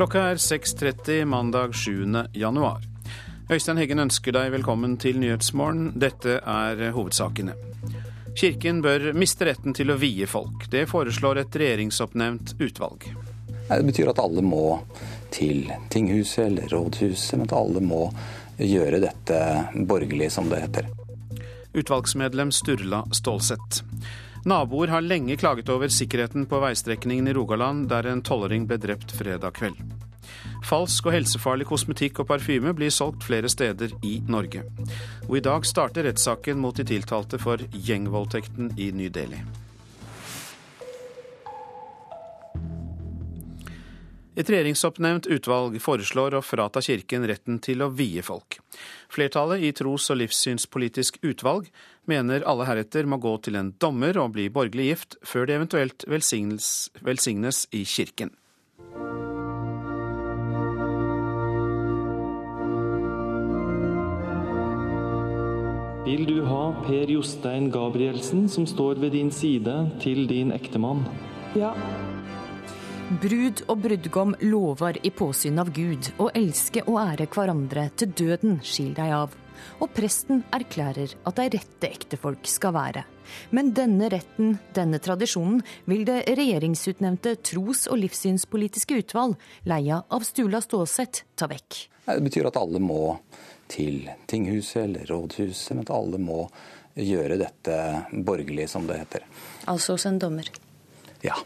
Klokka er 6.30 mandag 7. januar. Øystein Heggen ønsker deg velkommen til Nyhetsmorgen. Dette er hovedsakene. Kirken bør miste retten til å vie folk. Det foreslår et regjeringsoppnevnt utvalg. Det betyr at alle må til tinghuset eller rådhuset, men at alle må gjøre dette borgerlig, som det heter. Utvalgsmedlem Sturla Stålsett. Naboer har lenge klaget over sikkerheten på veistrekningen i Rogaland, der en tolvåring ble drept fredag kveld. Falsk og helsefarlig kosmetikk og parfyme blir solgt flere steder i Norge. Og i dag starter rettssaken mot de tiltalte for gjengvoldtekten i New Delhi. Et regjeringsoppnevnt utvalg foreslår å frata kirken retten til å vie folk. Flertallet i tros- og livssynspolitisk utvalg mener alle heretter må gå til en dommer og bli borgerlig gift før det eventuelt velsignes, velsignes i kirken. Vil du ha Per Jostein Gabrielsen som står ved din side, til din ektemann? Ja. Brud og brudgom lover i påsyn av Gud å elske og ære hverandre til døden skil deg av. Og presten erklærer at de rette ektefolk skal være. Men denne retten, denne tradisjonen, vil det regjeringsutnevnte tros- og livssynspolitiske utvalg, leia av Stula Ståseth, ta vekk. Det betyr at alle må til tinghuset eller rådhuset, men at alle må gjøre dette borgerlig, som det heter. Altså hos en dommer. Ja.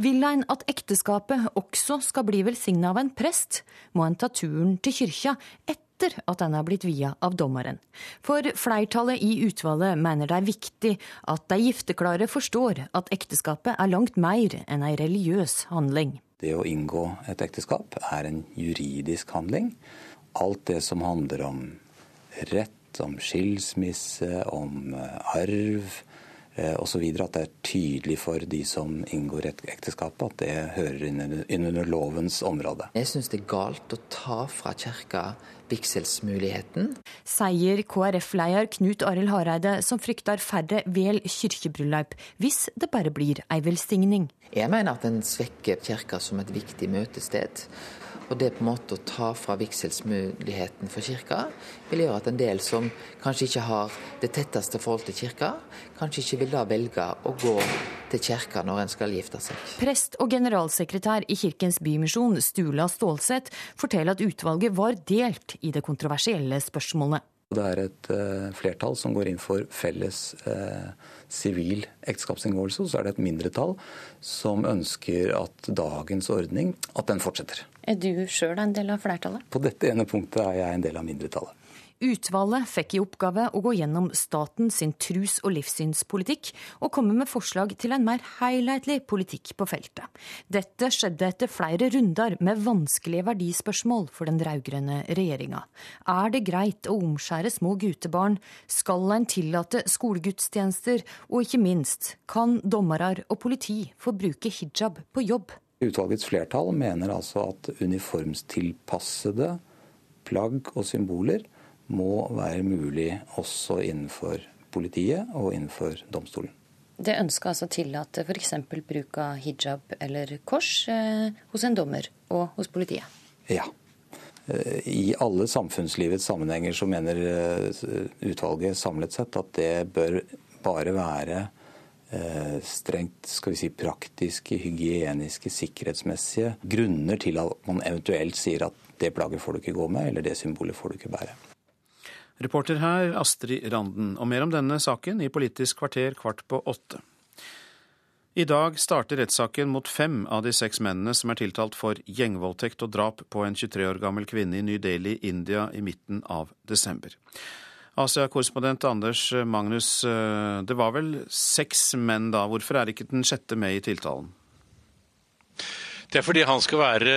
Vil en at ekteskapet også skal bli velsigna av en prest, må en ta turen til kyrkja etter at den er blitt via av dommeren. For flertallet i utvalget mener det er viktig at de gifteklare forstår at ekteskapet er langt mer enn ei religiøs handling. Det å inngå et ekteskap er en juridisk handling. Alt det som handler om rett, om skilsmisse, om arv osv. At det er tydelig for de som inngår et ekteskap at det hører inn under lovens område. Jeg syns det er galt å ta fra kirka vigselsmuligheten. Sier KrF-leder Knut Arild Hareide, som frykter færre vel kirkebryllup hvis det bare blir ei velsigning. Jeg mener at en svekker kirka som et viktig møtested. Og det på en måte å ta fra vigselsmuligheten for kirka, vil gjøre at en del som kanskje ikke har det tetteste forhold til kirka, kanskje ikke vil da velge å gå til kirka når en skal gifte seg. Prest og generalsekretær i Kirkens Bymisjon, Stula Stålseth, forteller at utvalget var delt i det kontroversielle spørsmålet. Det er et uh, flertall som går inn for felles sivil uh, ekteskapsinngåelse. Så er det et mindretall som ønsker at dagens ordning at den fortsetter. Er du sjøl en del av flertallet? På dette ene punktet er jeg en del av mindretallet. Utvalget fikk i oppgave å gå gjennom staten sin trus- og livssynspolitikk, og komme med forslag til en mer helhetlig politikk på feltet. Dette skjedde etter flere runder med vanskelige verdispørsmål for den rød-grønne regjeringa. Er det greit å omskjære små gutebarn? Skal en tillate skolegudstjenester? Og ikke minst, kan dommere og politi få bruke hijab på jobb? Utvalgets flertall mener altså at uniformstilpassede plagg og symboler må være mulig også innenfor politiet og innenfor domstolen. Det ønsker altså tillate f.eks. bruk av hijab eller kors eh, hos en dommer og hos politiet? Ja. I alle samfunnslivets sammenhenger så mener utvalget samlet sett at det bør bare være strengt skal vi si, praktiske, hygieniske, sikkerhetsmessige grunner til at man eventuelt sier at det plagget får du ikke gå med, eller det symbolet får du ikke bære. Reporter her Astrid Randen, og mer om denne saken i Politisk kvarter kvart på åtte. I dag starter rettssaken mot fem av de seks mennene som er tiltalt for gjengvoldtekt og drap på en 23 år gammel kvinne i New Delhi, India, i midten av desember. Asia-korrespondent Anders Magnus, det var vel seks menn da. Hvorfor er ikke den sjette med i tiltalen? Det er fordi han skal være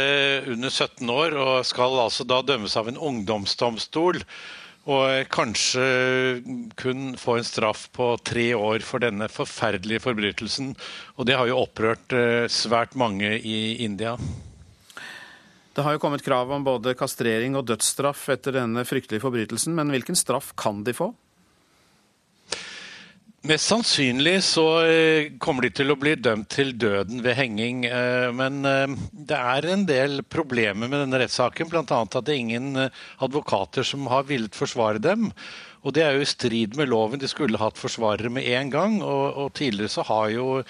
under 17 år og skal altså da dømmes av en ungdomsdomstol. Og kanskje kun få en straff på tre år for denne forferdelige forbrytelsen. Og det har jo opprørt svært mange i India. Det har jo kommet krav om både kastrering og dødsstraff etter denne fryktelige forbrytelsen, men hvilken straff kan de få? Mest sannsynlig så eh, kommer de til å bli dømt til døden ved henging. Eh, men eh, det er en del problemer med denne rettssaken, bl.a. at det er ingen advokater som har villet forsvare dem. Og det er jo i strid med loven. De skulle hatt forsvarere med en gang. Og, og tidligere så har jo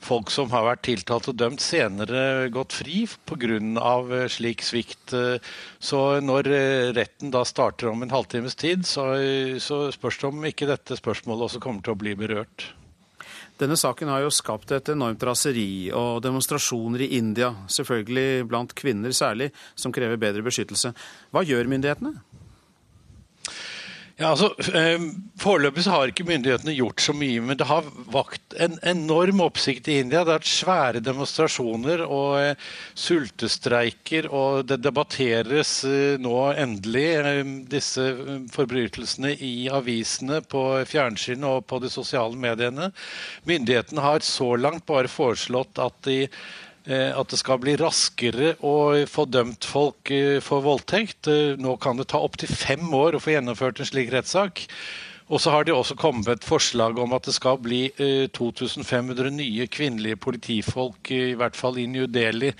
folk som har vært tiltalt og dømt, senere gått fri pga. Eh, slik svikt. Eh, så når eh, retten da starter om en halvtimes tid, så, så spørs det om ikke dette spørsmålet også kommer til å bli berørt. Denne saken har jo skapt et enormt raseri og demonstrasjoner i India, selvfølgelig blant kvinner særlig, som krever bedre beskyttelse. Hva gjør myndighetene? Ja, altså, eh, Foreløpig har ikke myndighetene gjort så mye, men det har vakt en enorm oppsikt i India. Det har vært svære demonstrasjoner og eh, sultestreiker, og det debatteres eh, nå endelig disse forbrytelsene i avisene, på fjernsyn og på de sosiale mediene. Myndighetene har så langt bare foreslått at de at det skal bli raskere å få dømt folk eh, for voldtekt. Eh, nå kan det ta opptil fem år å få gjennomført en slik rettssak. Og så har de også kommet med et forslag om at det skal bli 2500 eh, nye kvinnelige politifolk, i hvert fall i New Delhi.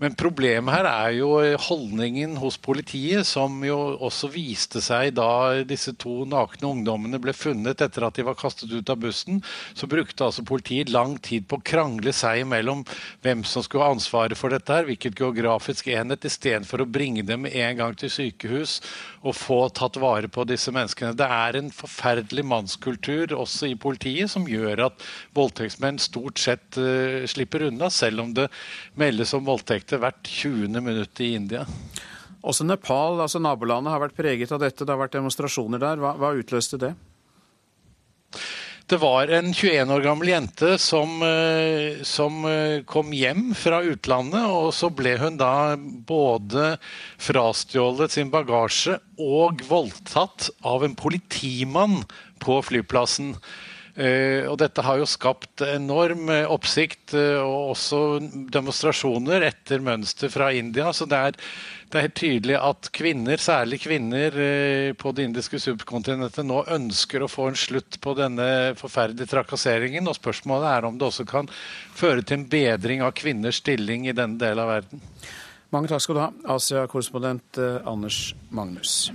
Men problemet her er jo holdningen hos politiet, som jo også viste seg da disse to nakne ungdommene ble funnet etter at de var kastet ut av bussen. Så brukte altså politiet lang tid på å krangle seg imellom hvem som skulle ha ansvaret for dette, her, hvilket geografisk enhet, istedenfor å bringe dem en gang til sykehus og få tatt vare på disse menneskene. Det er en forferdelig mannskultur også i politiet som gjør at voldtektsmenn stort sett uh, slipper unna, selv om det meldes om voldtekter hvert 20. minutt i India. Også Nepal, altså nabolandet, har vært preget av dette. Det har vært demonstrasjoner der. Hva, hva utløste det? Det var en 21 år gammel jente som, eh, som, eh, kom hjem fra utlandet. Og så ble hun da både frastjålet sin bagasje og voldtatt av en politimann på flyplassen. Uh, og dette har jo skapt enorm oppsikt uh, og også demonstrasjoner etter mønster fra India. Så det er det er helt tydelig at kvinner, særlig kvinner eh, på det indiske subkontinentet, nå ønsker å få en slutt på denne forferdelige trakasseringen. Og spørsmålet er om det også kan føre til en bedring av kvinners stilling i denne delen av verden. Mange takk skal du ha, Asia-korrespondent eh, Anders Magnus.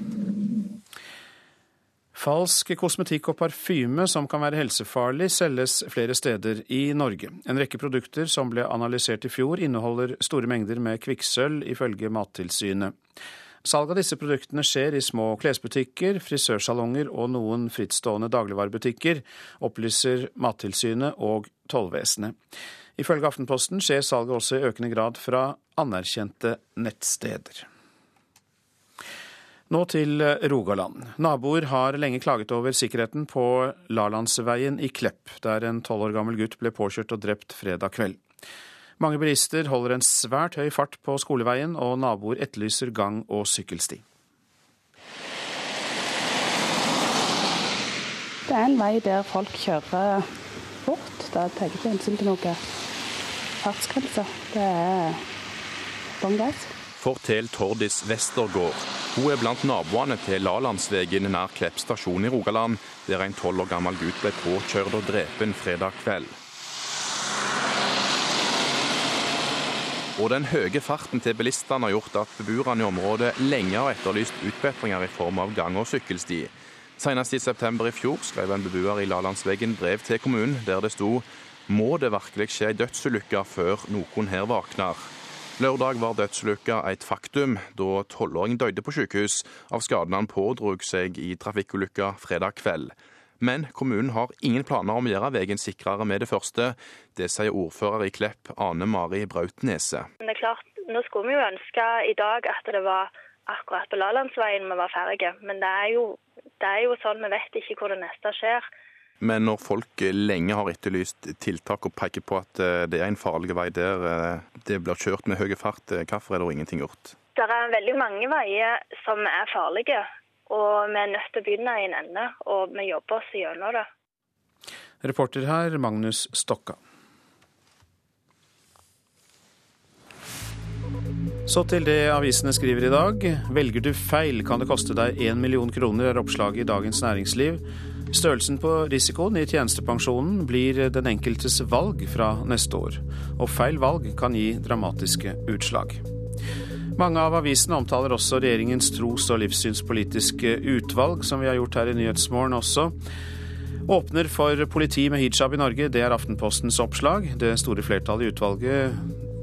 Falsk kosmetikk og parfyme som kan være helsefarlig, selges flere steder i Norge. En rekke produkter som ble analysert i fjor, inneholder store mengder med kvikksølv, ifølge Mattilsynet. Salg av disse produktene skjer i små klesbutikker, frisørsalonger og noen frittstående dagligvarebutikker, opplyser Mattilsynet og tollvesenet. Ifølge Aftenposten skjer salget også i økende grad fra anerkjente nettsteder. Nå til eh, Rogaland. Naboer har lenge klaget over sikkerheten på Lalandsveien i Klepp, der en tolv år gammel gutt ble påkjørt og drept fredag kveld. Mange bilister holder en svært høy fart på skoleveien, og naboer etterlyser gang- og sykkelsti. Det er en vei der folk kjører fort. Da tar ikke hensyn til noe fartsgrense. Det er bånn gass. Fortell Tordis Westergård. Hun er blant naboene til Lalandsvegen nær Klepp stasjon i Rogaland, der en tolv år gammel gutt ble påkjørt og drepen fredag kveld. Og den høye farten til bilistene har gjort at beboerne i området lenge har etterlyst utbedringer i form av gang- og sykkelsti. Senest i september i fjor skrev en beboer i Lalandsvegen brev til kommunen der det sto må det virkelig skje ei dødsulykke før noen her våkner. Lørdag var dødsulykka et faktum, da tolvåringen døde på sykehus av skadene han pådrog seg i trafikkulykka fredag kveld. Men kommunen har ingen planer om å gjøre veien sikrere med det første. Det sier ordfører i Klepp, Ane Mari Brautnese. Det er klart, Nå skulle vi jo ønske i dag at det var akkurat på Lalandsveien vi var ferdige, men det er, jo, det er jo sånn vi vet ikke hvor det neste skjer. Men når folk lenge har etterlyst tiltak og peker på at eh, det er en farlig vei der eh, det blir kjørt med høy fart, eh, hvorfor er det ingenting gjort? Det er veldig mange veier som er farlige, og vi er nødt til å begynne i en ende. Og vi jobber oss gjennom det. Reporter her, Magnus Stokka. Så til det avisene skriver i dag. Velger du feil, kan det koste deg én million kroner, er oppslaget i Dagens Næringsliv. Størrelsen på risikoen i tjenestepensjonen blir den enkeltes valg fra neste år, og feil valg kan gi dramatiske utslag. Mange av avisene omtaler også regjeringens tros- og livssynspolitiske utvalg, som vi har gjort her i Nyhetsmorgen også. Åpner for politi med hijab i Norge, det er Aftenpostens oppslag. Det store flertallet i utvalget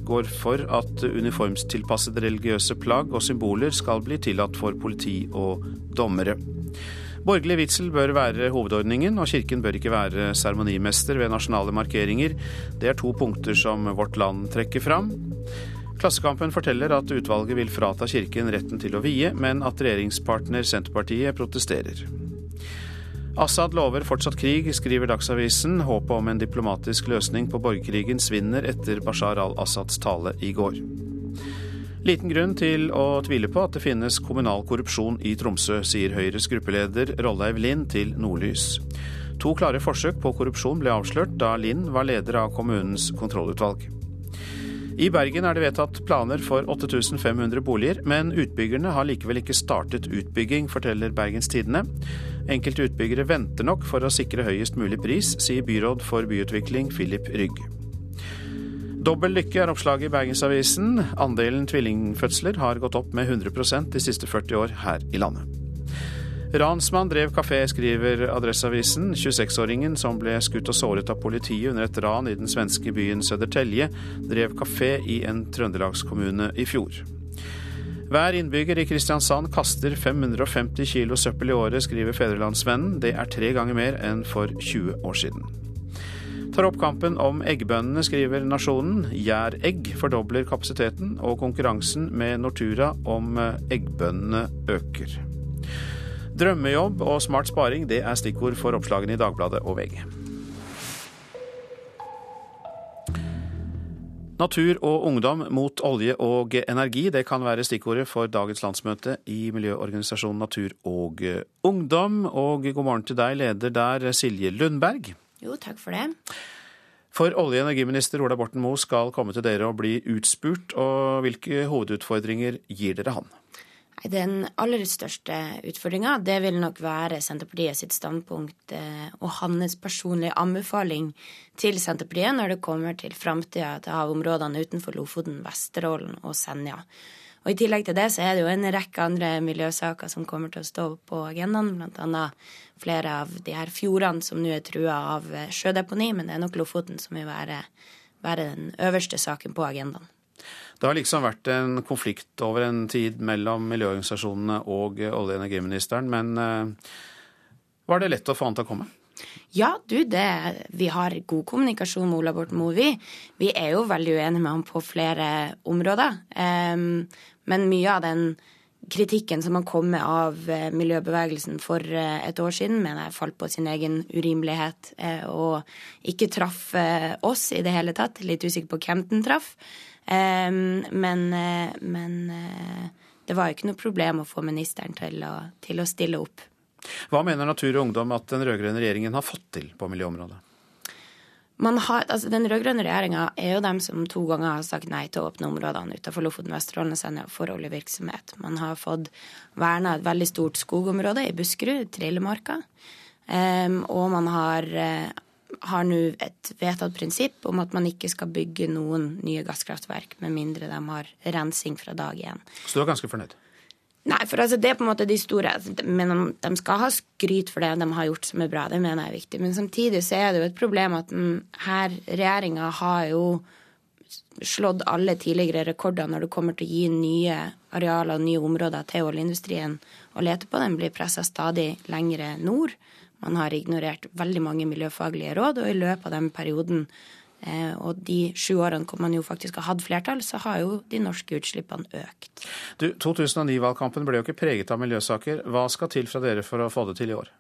går for at uniformstilpassede religiøse plagg og symboler skal bli tillatt for politi og dommere. Borgerlig vitsel bør være hovedordningen, og kirken bør ikke være seremonimester ved nasjonale markeringer. Det er to punkter som Vårt Land trekker fram. Klassekampen forteller at utvalget vil frata kirken retten til å vie, men at regjeringspartner Senterpartiet protesterer. Assad lover fortsatt krig, skriver Dagsavisen. Håpet om en diplomatisk løsning på borgerkrigen svinner etter Bashar al-Assads tale i går. Liten grunn til å tvile på at det finnes kommunal korrupsjon i Tromsø, sier Høyres gruppeleder Rolleiv Lind til Nordlys. To klare forsøk på korrupsjon ble avslørt da Lind var leder av kommunens kontrollutvalg. I Bergen er det vedtatt planer for 8500 boliger, men utbyggerne har likevel ikke startet utbygging, forteller Bergens Tidende. Enkelte utbyggere venter nok for å sikre høyest mulig pris, sier byråd for byutvikling Philip Rygg. Dobbel lykke er oppslaget i Bergensavisen. Andelen tvillingfødsler har gått opp med 100% de siste 40 år her i landet. Ransmann drev kafé, skriver Adresseavisen. 26-åringen som ble skutt og såret av politiet under et ran i den svenske byen Södertälje, drev kafé i en trøndelagskommune i fjor. Hver innbygger i Kristiansand kaster 550 kilo søppel i året, skriver Fedrelandsvennen. Det er tre ganger mer enn for 20 år siden tar opp kampen om eggbøndene, skriver Nasjonen. Gjæregg fordobler kapasiteten, og konkurransen med Nortura om eh, eggbøndene øker. Drømmejobb og smart sparing det er stikkord for oppslagene i Dagbladet og VG. Natur og ungdom mot olje og energi, det kan være stikkordet for dagens landsmøte i miljøorganisasjonen Natur og Ungdom. Og god morgen til deg, leder der, Silje Lundberg. Jo, takk for det. For olje- og energiminister Ola Borten Moe skal komme til dere og bli utspurt. og Hvilke hovedutfordringer gir dere han? Den aller største utfordringa det vil nok være Senterpartiet sitt standpunkt eh, og hans personlige anbefaling til Senterpartiet når det kommer til framtida til havområdene utenfor Lofoten, Vesterålen og Senja. Og I tillegg til det så er det jo en rekke andre miljøsaker som kommer til å stå på agendaen, bl.a. flere av de her fjordene som nå er trua av eh, sjødeponi, men det er nok Lofoten som vil være, være den øverste saken på agendaen. Det har liksom vært en konflikt over en tid mellom miljøorganisasjonene og olje- og energiministeren, men uh, var det lett å få han til å komme? Ja, du, det, vi har god kommunikasjon med Ola Borten Moe, vi. Vi er jo veldig uenige med ham på flere områder. Um, men mye av den kritikken som han kom med av eh, miljøbevegelsen for eh, et år siden, mener jeg falt på sin egen urimelighet eh, og ikke traff oss i det hele tatt. Litt usikker på hvem den traff. Men, men det var jo ikke noe problem å få ministeren til å, til å stille opp. Hva mener Natur og Ungdom at den rød-grønne regjeringen har fått til på miljøområdet? Har, altså den rød-grønne regjeringa er jo dem som to ganger har sagt nei til å åpne områdene utenfor Lofoten, Vesterålen og Senja for oljevirksomhet. Man har fått verna et veldig stort skogområde i Buskerud, Trillemarka. Um, og man har, uh, har nå et vedtatt prinsipp om at man ikke skal bygge noen nye gasskraftverk med mindre de har rensing fra dag én. Så du er ganske fornøyd? Nei, for altså, det er på en måte de store Men de skal ha skryt for det de har gjort som er bra. Det mener jeg er viktig. Men samtidig så er det jo et problem at her regjeringa har jo slått alle tidligere rekorder når det kommer til å gi nye arealer og nye områder til oljeindustrien å lete på. Den blir pressa stadig lengre nord. Man har ignorert veldig mange miljøfaglige råd, og i løpet av den perioden og de sju årene hvor man jo faktisk har hatt flertall, så har jo de norske utslippene økt. Du, 2009-valgkampen ble jo ikke preget av miljøsaker. Hva skal til fra dere for å få det til i år?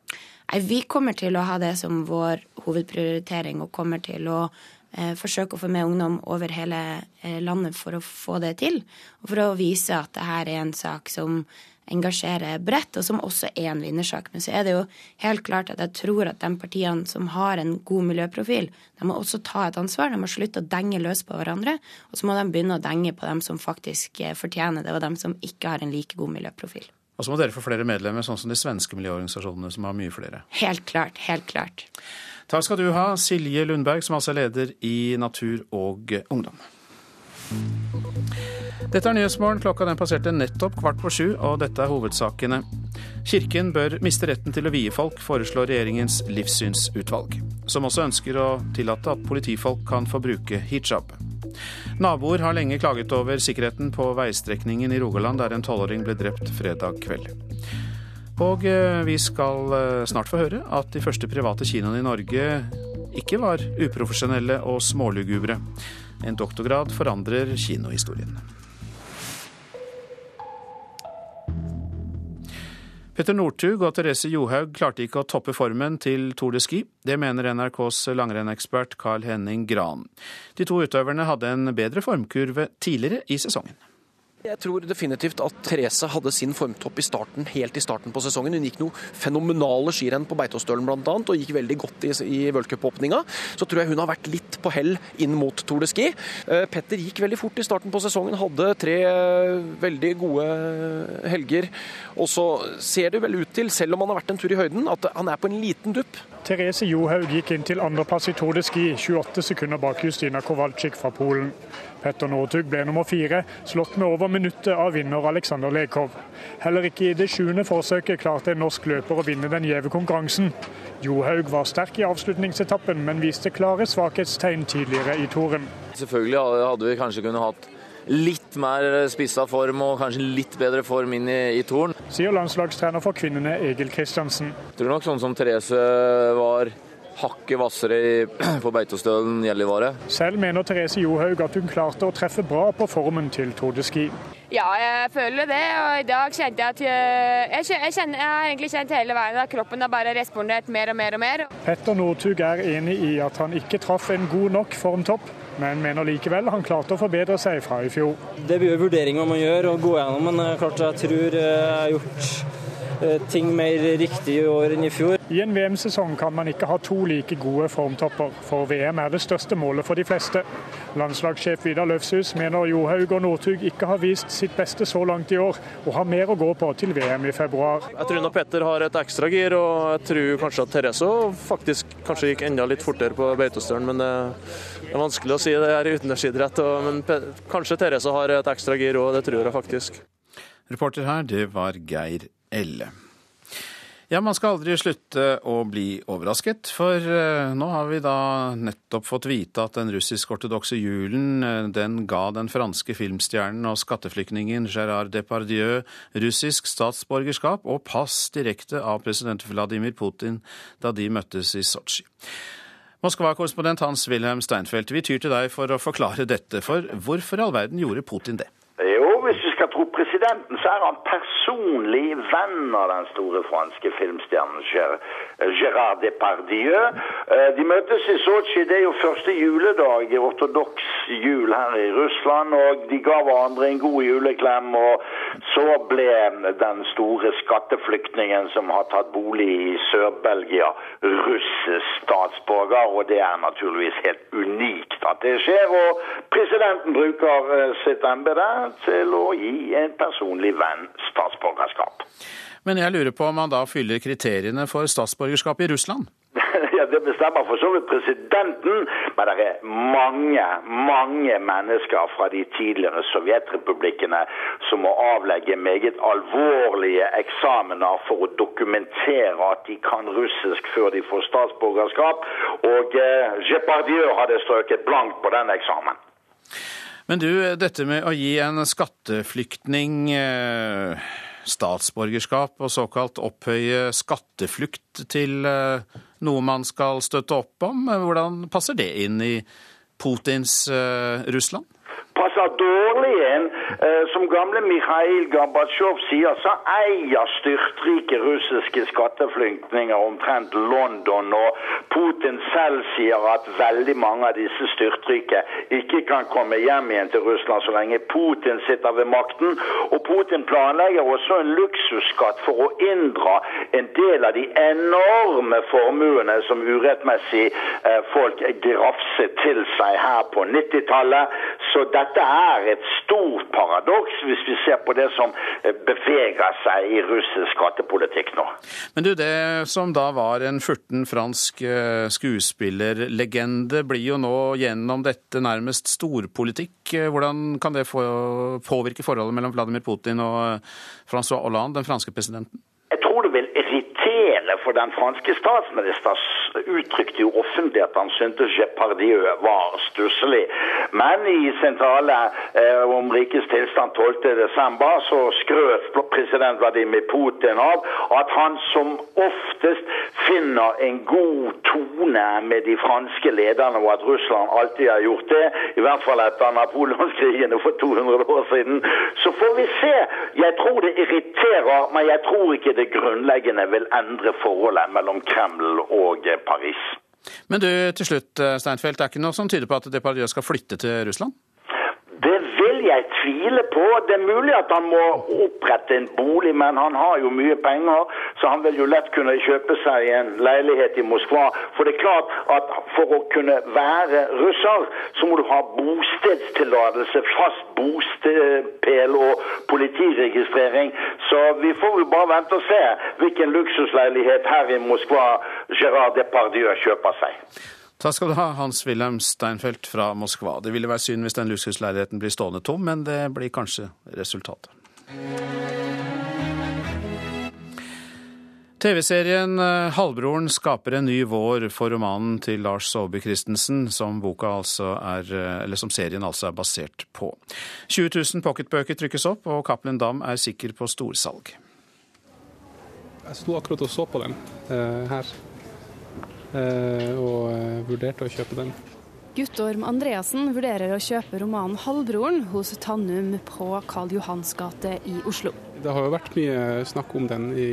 Nei, Vi kommer til å ha det som vår hovedprioritering, og kommer til å eh, forsøke å få med ungdom over hele eh, landet for å få det til. Og for å vise at det her er en sak som engasjere bredt, og som også er en vinnersak. Men så er det jo helt klart at jeg tror at de partiene som har en god miljøprofil, de må også ta et ansvar. De må slutte å denge løs på hverandre, og så må de begynne å denge på dem som faktisk eh, fortjener det, og dem som ikke har en like god miljøprofil. Og så må dere få flere medlemmer, sånn som de svenske miljøorganisasjonene, som har mye flere. Helt klart. Helt klart. Takk skal du ha, Silje Lundberg, som altså er leder i Natur og Ungdom. Dette er Nyhetsmorgen. Klokka den passerte nettopp kvart på sju, og dette er hovedsakene. Kirken bør miste retten til å vie folk, foreslår regjeringens livssynsutvalg. Som også ønsker å tillate at politifolk kan få bruke hijab. Naboer har lenge klaget over sikkerheten på veistrekningen i Rogaland, der en tolvåring ble drept fredag kveld. Og eh, vi skal eh, snart få høre at de første private kinoene i Norge ikke var uprofesjonelle og smålugubre. En doktorgrad forandrer kinohistorien. Petter Northug og Therese Johaug klarte ikke å toppe formen til Tour de Ski. Det mener NRKs langrennekspert Carl Henning Gran. De to utøverne hadde en bedre formkurve tidligere i sesongen. Jeg tror definitivt at Therese hadde sin formtopp i starten, helt i starten på sesongen. Hun gikk noe fenomenale skirenn på Beitostølen bl.a. og gikk veldig godt i, i worldcupåpninga. Så tror jeg hun har vært litt på hell inn mot Tour de Ski. Eh, Petter gikk veldig fort i starten på sesongen, hadde tre eh, veldig gode helger. Og så ser det vel ut til, selv om han har vært en tur i høyden, at han er på en liten dupp. Therese Johaug gikk inn til andreplass i Tour de Ski, 28 sekunder bak Justina Kowalczyk fra Polen. Petter Northug ble nummer fire, slått med over minuttet av vinner Aleksander Lekov. Heller ikke i det sjuende forsøket klarte en norsk løper å vinne den gjeve konkurransen. Johaug var sterk i avslutningsetappen, men viste klare svakhetstegn tidligere i toren. Selvfølgelig hadde vi kanskje kunnet hatt litt mer spissa form og kanskje litt bedre form inn i, i toren. Sier landslagstrener for kvinnene Egil Kristiansen. Jeg tror nok sånn som Therese var hakket hvassere på Beitostølen Gjellivare. Selv mener Therese Johaug at hun klarte å treffe bra på formen til Tour de Ski. Ja, jeg føler det. Og i dag kjente jeg at jeg, jeg, kjenner, jeg har egentlig kjent hele veien at kroppen har bare respondert mer og mer og mer. Petter Northug er enig i at han ikke traff en god nok formtopp, men mener likevel han klarte å forbedre seg fra i fjor. Det blir jo vurderinger man gjør og gå gjennom, men klart jeg tror jeg har gjort Eh, ting mer riktig i år enn i fjor. I en VM-sesong kan man ikke ha to like gode formtopper, for VM er det største målet for de fleste. Landslagssjef Vidar Løfshus mener Johaug og Northug ikke har vist sitt beste så langt i år, og har mer å gå på til VM i februar. Jeg tror nå Petter har et ekstra gir, og jeg tror kanskje at Therese faktisk kanskje gikk enda litt fortere på Beitostølen, men det er vanskelig å si det her i utendørsidrett. Men kanskje Therese har et ekstra gir òg, det tror jeg faktisk. Reporter her, det var Geir Elle. Ja, man skal aldri slutte å bli overrasket, for eh, nå har vi da nettopp fått vite at den russisk-ortodokse julen eh, den ga den franske filmstjernen og skatteflyktningen Gérard Depardieu russisk statsborgerskap og pass direkte av president Vladimir Putin da de møttes i Sotsji. Moskva-korrespondent Hans-Wilhelm Steinfeld, vi tyr til deg for å forklare dette, for hvorfor i all verden gjorde Putin det? Presidenten så er han personlig venn av den store franske filmstjernen Gérard Depardieu. Eh, de møttes i Sotsji. Det er jo første juledag ortodoks jul her i Russland. Og de ga hverandre en god juleklem. Og så ble den store skatteflyktningen som har tatt bolig i Sør-Belgia, russisk statsborger. Og det er naturligvis helt unikt at det skjer. Og presidenten bruker eh, sitt embete til å gi en personlig venn statsborgerskap. Men jeg lurer på om han da fyller kriteriene for statsborgerskap i Russland? ja, Det bestemmer for så vidt presidenten, men det er mange, mange mennesker fra de tidligere sovjetrepublikkene som må avlegge meget alvorlige eksamener for å dokumentere at de kan russisk før de får statsborgerskap. Og eh, Jepardieu hadde strøket blankt på den eksamen. Men du, dette med å gi en skatteflyktning eh, statsborgerskap og såkalt opphøye skatteflukt til eh, noe man skal støtte opp om, hvordan passer det inn i Putins eh, Russland? passer dårlig inn. Eh, som gamle Mikhail Gorbatsjov sier, så eier styrtrike russiske skatteflyktninger omtrent London. Og Putin selv sier at veldig mange av disse styrtrike ikke kan komme hjem igjen til Russland så lenge Putin sitter ved makten. Og Putin planlegger også en luksusskatt for å inndra en del av de enorme formuene som urettmessig eh, folk grafset til seg her på 90-tallet. Så dette er et stort paradoks hvis vi ser på det som eh, beveger seg i russisk skattepolitikk nå. Men du, det som da var en furten fransk eh, skuespillerlegende, blir jo nå gjennom dette nærmest storpolitikk. Hvordan kan det påvirke forholdet mellom Vladimir Putin og Francois Hollande, den franske presidenten? Jeg tror det vil irritere for den franske statsminister uttrykte jo offentlig at han syntes Jepardieu var stusslig. Men i sentrale eh, om rikets tilstand 12.12. så skrøt president Vladimir Putin av at han som oftest finner en god tone med de franske lederne, og at Russland alltid har gjort det. I hvert fall etter napoleonskrigene for 200 år siden. Så får vi se. Jeg tror det irriterer, men jeg tror ikke det grunnleggende vil endre forholdet mellom Kreml og Paris. Men du, til slutt, eh, Steinfeld, det er ikke noe som tyder på at Depardieu skal flytte til Russland? Det vil jeg tvile på. Det er mulig at han må opprette en bolig, men han har jo mye penger, så han vil jo lett kunne kjøpe seg en leilighet i Moskva. For det er klart at for å kunne være russer, så må du ha bostedstillatelse, fast bostedpel og politiregistrering. Så vi får jo bare vente og se hvilken luksusleilighet her i Moskva Gerard Depardieu kjøper seg. Takk skal du ha, Hans-Wilhelm Steinfeld fra Moskva. Det ville være synd hvis den luksusleiligheten blir stående tom, men det blir kanskje resultatet. TV-serien eh, Halvbroren skaper en ny vår for romanen til Lars Saabye Christensen, som, altså er, eh, som serien altså er basert på. 20 000 pocketbøker trykkes opp, og Cappelen Dam er sikker på storsalg. Jeg sto akkurat og så på den uh, her, og uh, vurderte å kjøpe den. Guttorm Andreassen vurderer å kjøpe romanen 'Halvbroren' hos Tannum på Karl Johans gate i Oslo. Det har jo vært mye snakk om den i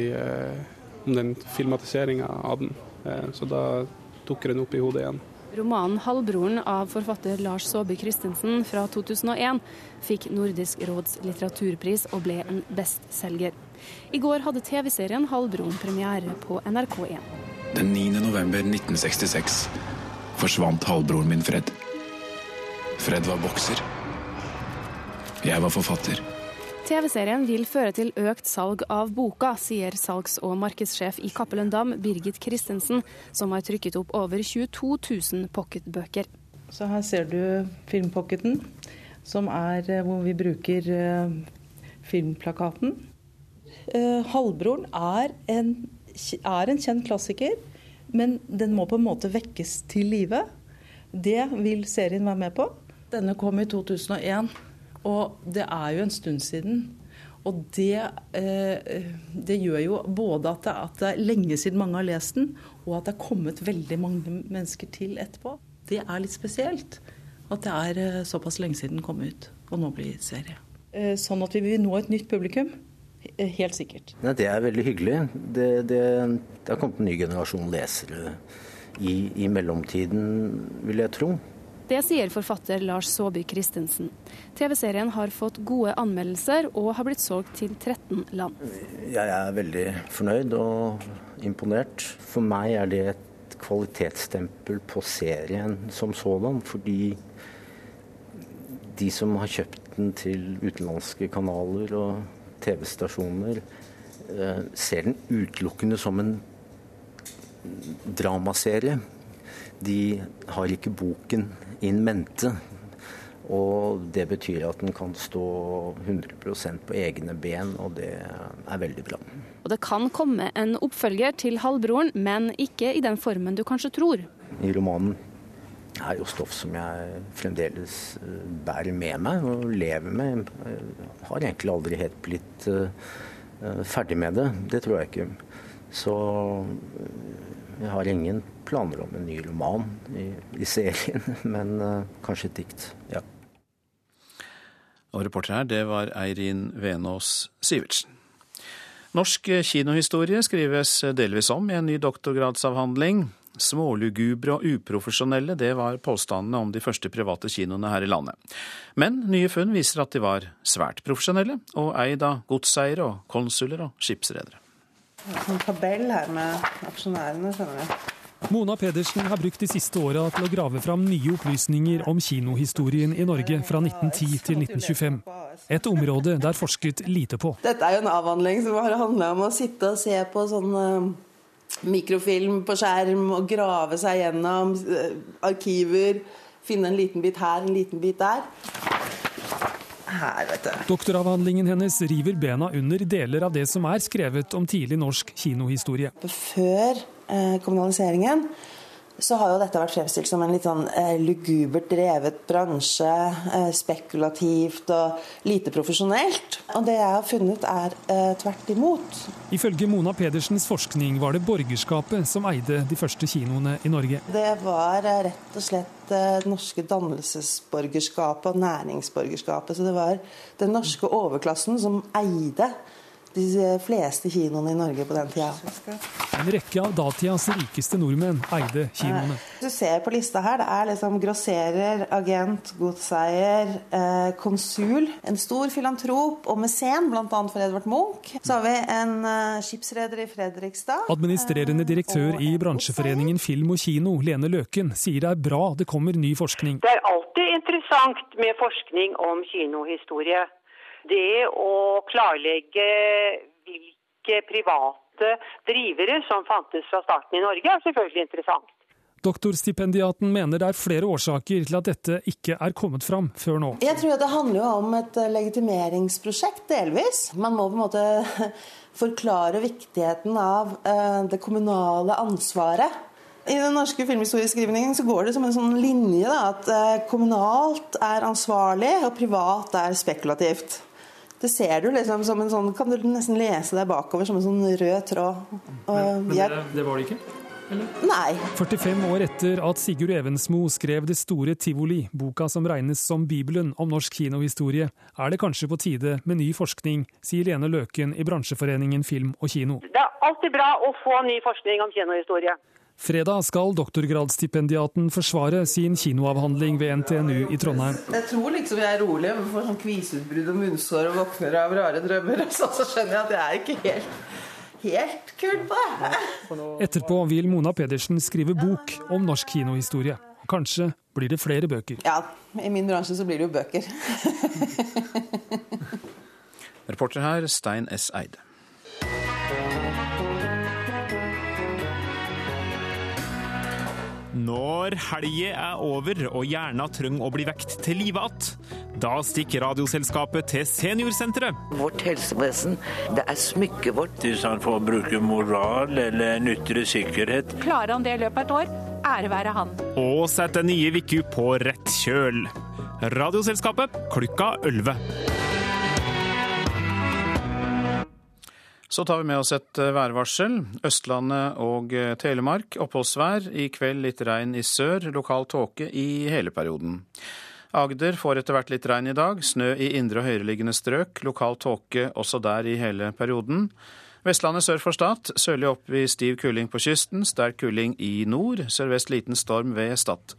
om den filmatiseringa av den. Eh, så da dukker den opp i hodet igjen. Romanen 'Halvbroren' av forfatter Lars Saabye Christensen fra 2001 fikk Nordisk råds litteraturpris og ble en bestselger. I går hadde TV-serien 'Halvbroren' premiere på NRK1. Den 9. november 1966 forsvant halvbroren min Fred. Fred var bokser. Jeg var forfatter. TV-serien vil føre til økt salg av boka, sier salgs- og markedssjef i Cappelen Dam, Birgit Christensen, som har trykket opp over 22 000 pocketbøker. Så her ser du filmpocketen, som er eh, hvor vi bruker uh, filmplakaten. Uh, Halvbroren er en, er en kjent klassiker, men den må på en måte vekkes til live. Det vil serien være med på. Denne kom i 2001. Og det er jo en stund siden. Og det, eh, det gjør jo både at det, at det, er lenge siden mange har lest den, og at det er kommet veldig mange mennesker til etterpå. Det er litt spesielt at det er eh, såpass lenge siden den kom ut, og nå blir serie. Eh, sånn at vi vil nå et nytt publikum. Helt sikkert. Ja, det er veldig hyggelig. Det, det, det har kommet en ny generasjon lesere i, i mellomtiden, vil jeg tro. Det sier forfatter Lars Saabye Christensen. TV-serien har fått gode anmeldelser og har blitt solgt til 13 land. Jeg er veldig fornøyd og imponert. For meg er det et kvalitetsstempel på serien som sådan. Fordi de som har kjøpt den til utenlandske kanaler og TV-stasjoner, eh, ser den utelukkende som en dramaserie. De har ikke boken in mente. Og det betyr at den kan stå 100% på egne ben, og det er veldig bra. Og det kan komme en oppfølger til Halvbroren, men ikke i den formen du kanskje tror. I romanen er jo stoff som jeg fremdeles eh, bærer med meg og lever med. Jeg har egentlig aldri helt blitt uh, ferdig med det. Det tror jeg ikke. Så jeg har ingen planer om en ny roman i, i serien, men kanskje et dikt. Ja. Og reporter her, det var Eirin Venås Sivertsen. Norsk kinohistorie skrives delvis om i en ny doktorgradsavhandling. Smålugubre og uprofesjonelle, det var påstandene om de første private kinoene her i landet. Men nye funn viser at de var svært profesjonelle, og eid av godseiere og konsuler og skipsredere. En tabell her med aksjonærene, skjønner jeg. Mona Pedersen har brukt de siste åra til å grave fram nye opplysninger om kinohistorien i Norge fra 1910 til 1925. Et område det er forsket lite på. Dette er jo en avhandling som har handla om å sitte og se på sånn eh, mikrofilm på skjerm og grave seg gjennom eh, arkiver. Finne en liten bit her, en liten bit der. Her, vet du. Doktoravhandlingen hennes river bena under deler av det som er skrevet om tidlig norsk kinohistorie. Før eh, kommunaliseringen så har jo dette vært fremstilt som en litt sånn eh, lugubert drevet bransje. Eh, spekulativt og lite profesjonelt. Og det jeg har funnet er eh, tvert imot. Ifølge Mona Pedersens forskning var det borgerskapet som eide de første kinoene i Norge. Det var eh, rett og slett eh, det norske dannelsesborgerskapet og næringsborgerskapet. Så det var den norske overklassen som eide de fleste kinoene i Norge på den tida. En rekke av datidas rikeste nordmenn eide kinoene. Du ser på lista her, det er liksom grosserer, agent, godseier, eh, konsul. En stor filantrop og mesen, bl.a. for Edvard Munch. Så har vi en eh, skipsreder i Fredrikstad. Administrerende direktør i bransjeforeningen Film og Kino, Lene Løken, sier det er bra det kommer ny forskning. Det er alltid interessant med forskning om kinohistorie. Det å klarlegge hvilke private drivere som fantes fra starten i Norge, er selvfølgelig interessant. Doktorstipendiaten mener det er flere årsaker til at dette ikke er kommet fram før nå. Jeg tror det handler jo om et legitimeringsprosjekt, delvis. Man må på en måte forklare viktigheten av eh, det kommunale ansvaret. I den norske filmhistorieskrivningen så går det som en sånn linje da, at eh, kommunalt er ansvarlig, og privat er spekulativt. Det ser du liksom som en sånn Kan du nesten lese deg bakover som en sånn rød tråd. Men, men det, det var det ikke? Eller? Nei. 45 år etter at Sigurd Evensmo skrev Det store tivoli, boka som regnes som bibelen om norsk kinohistorie, er det kanskje på tide med ny forskning, sier Lene Løken i bransjeforeningen Film og Kino. Det er alltid bra å få ny forskning om kinohistorie. Fredag skal doktorgradsstipendiaten forsvare sin kinoavhandling ved NTNU i Trondheim. Jeg tror liksom jeg er rolig, men får sånn kviseutbrudd og munnsår og våkner av rare drømmer. Så, så skjønner jeg at jeg er ikke helt, helt kul på det. Etterpå vil Mona Pedersen skrive bok om norsk kinohistorie. Kanskje blir det flere bøker. Ja, i min bransje så blir det jo bøker. Reporter her Stein S. Eide. Når helga er over og hjerna trenger å bli vekt til live igjen, da stikker Radioselskapet til Seniorsenteret. Vårt helsevesen, det er smykket vårt. Hvis han får bruke moral eller ytre sikkerhet. Klarer han det i løpet av et år, ære være han. Og setter nye uker på rett kjøl. Radioselskapet klokka 11. Så tar vi med oss et eh, værvarsel. Østlandet og eh, Telemark oppholdsvær. I kveld litt regn i sør, lokal tåke i hele perioden. Agder får etter hvert litt regn i dag. Snø i indre og høyereliggende strøk. Lokal tåke også der i hele perioden. Vestlandet sør for Stad. Sørlig opp i stiv kuling på kysten. Sterk kuling i nord. Sørvest liten storm ved Stad.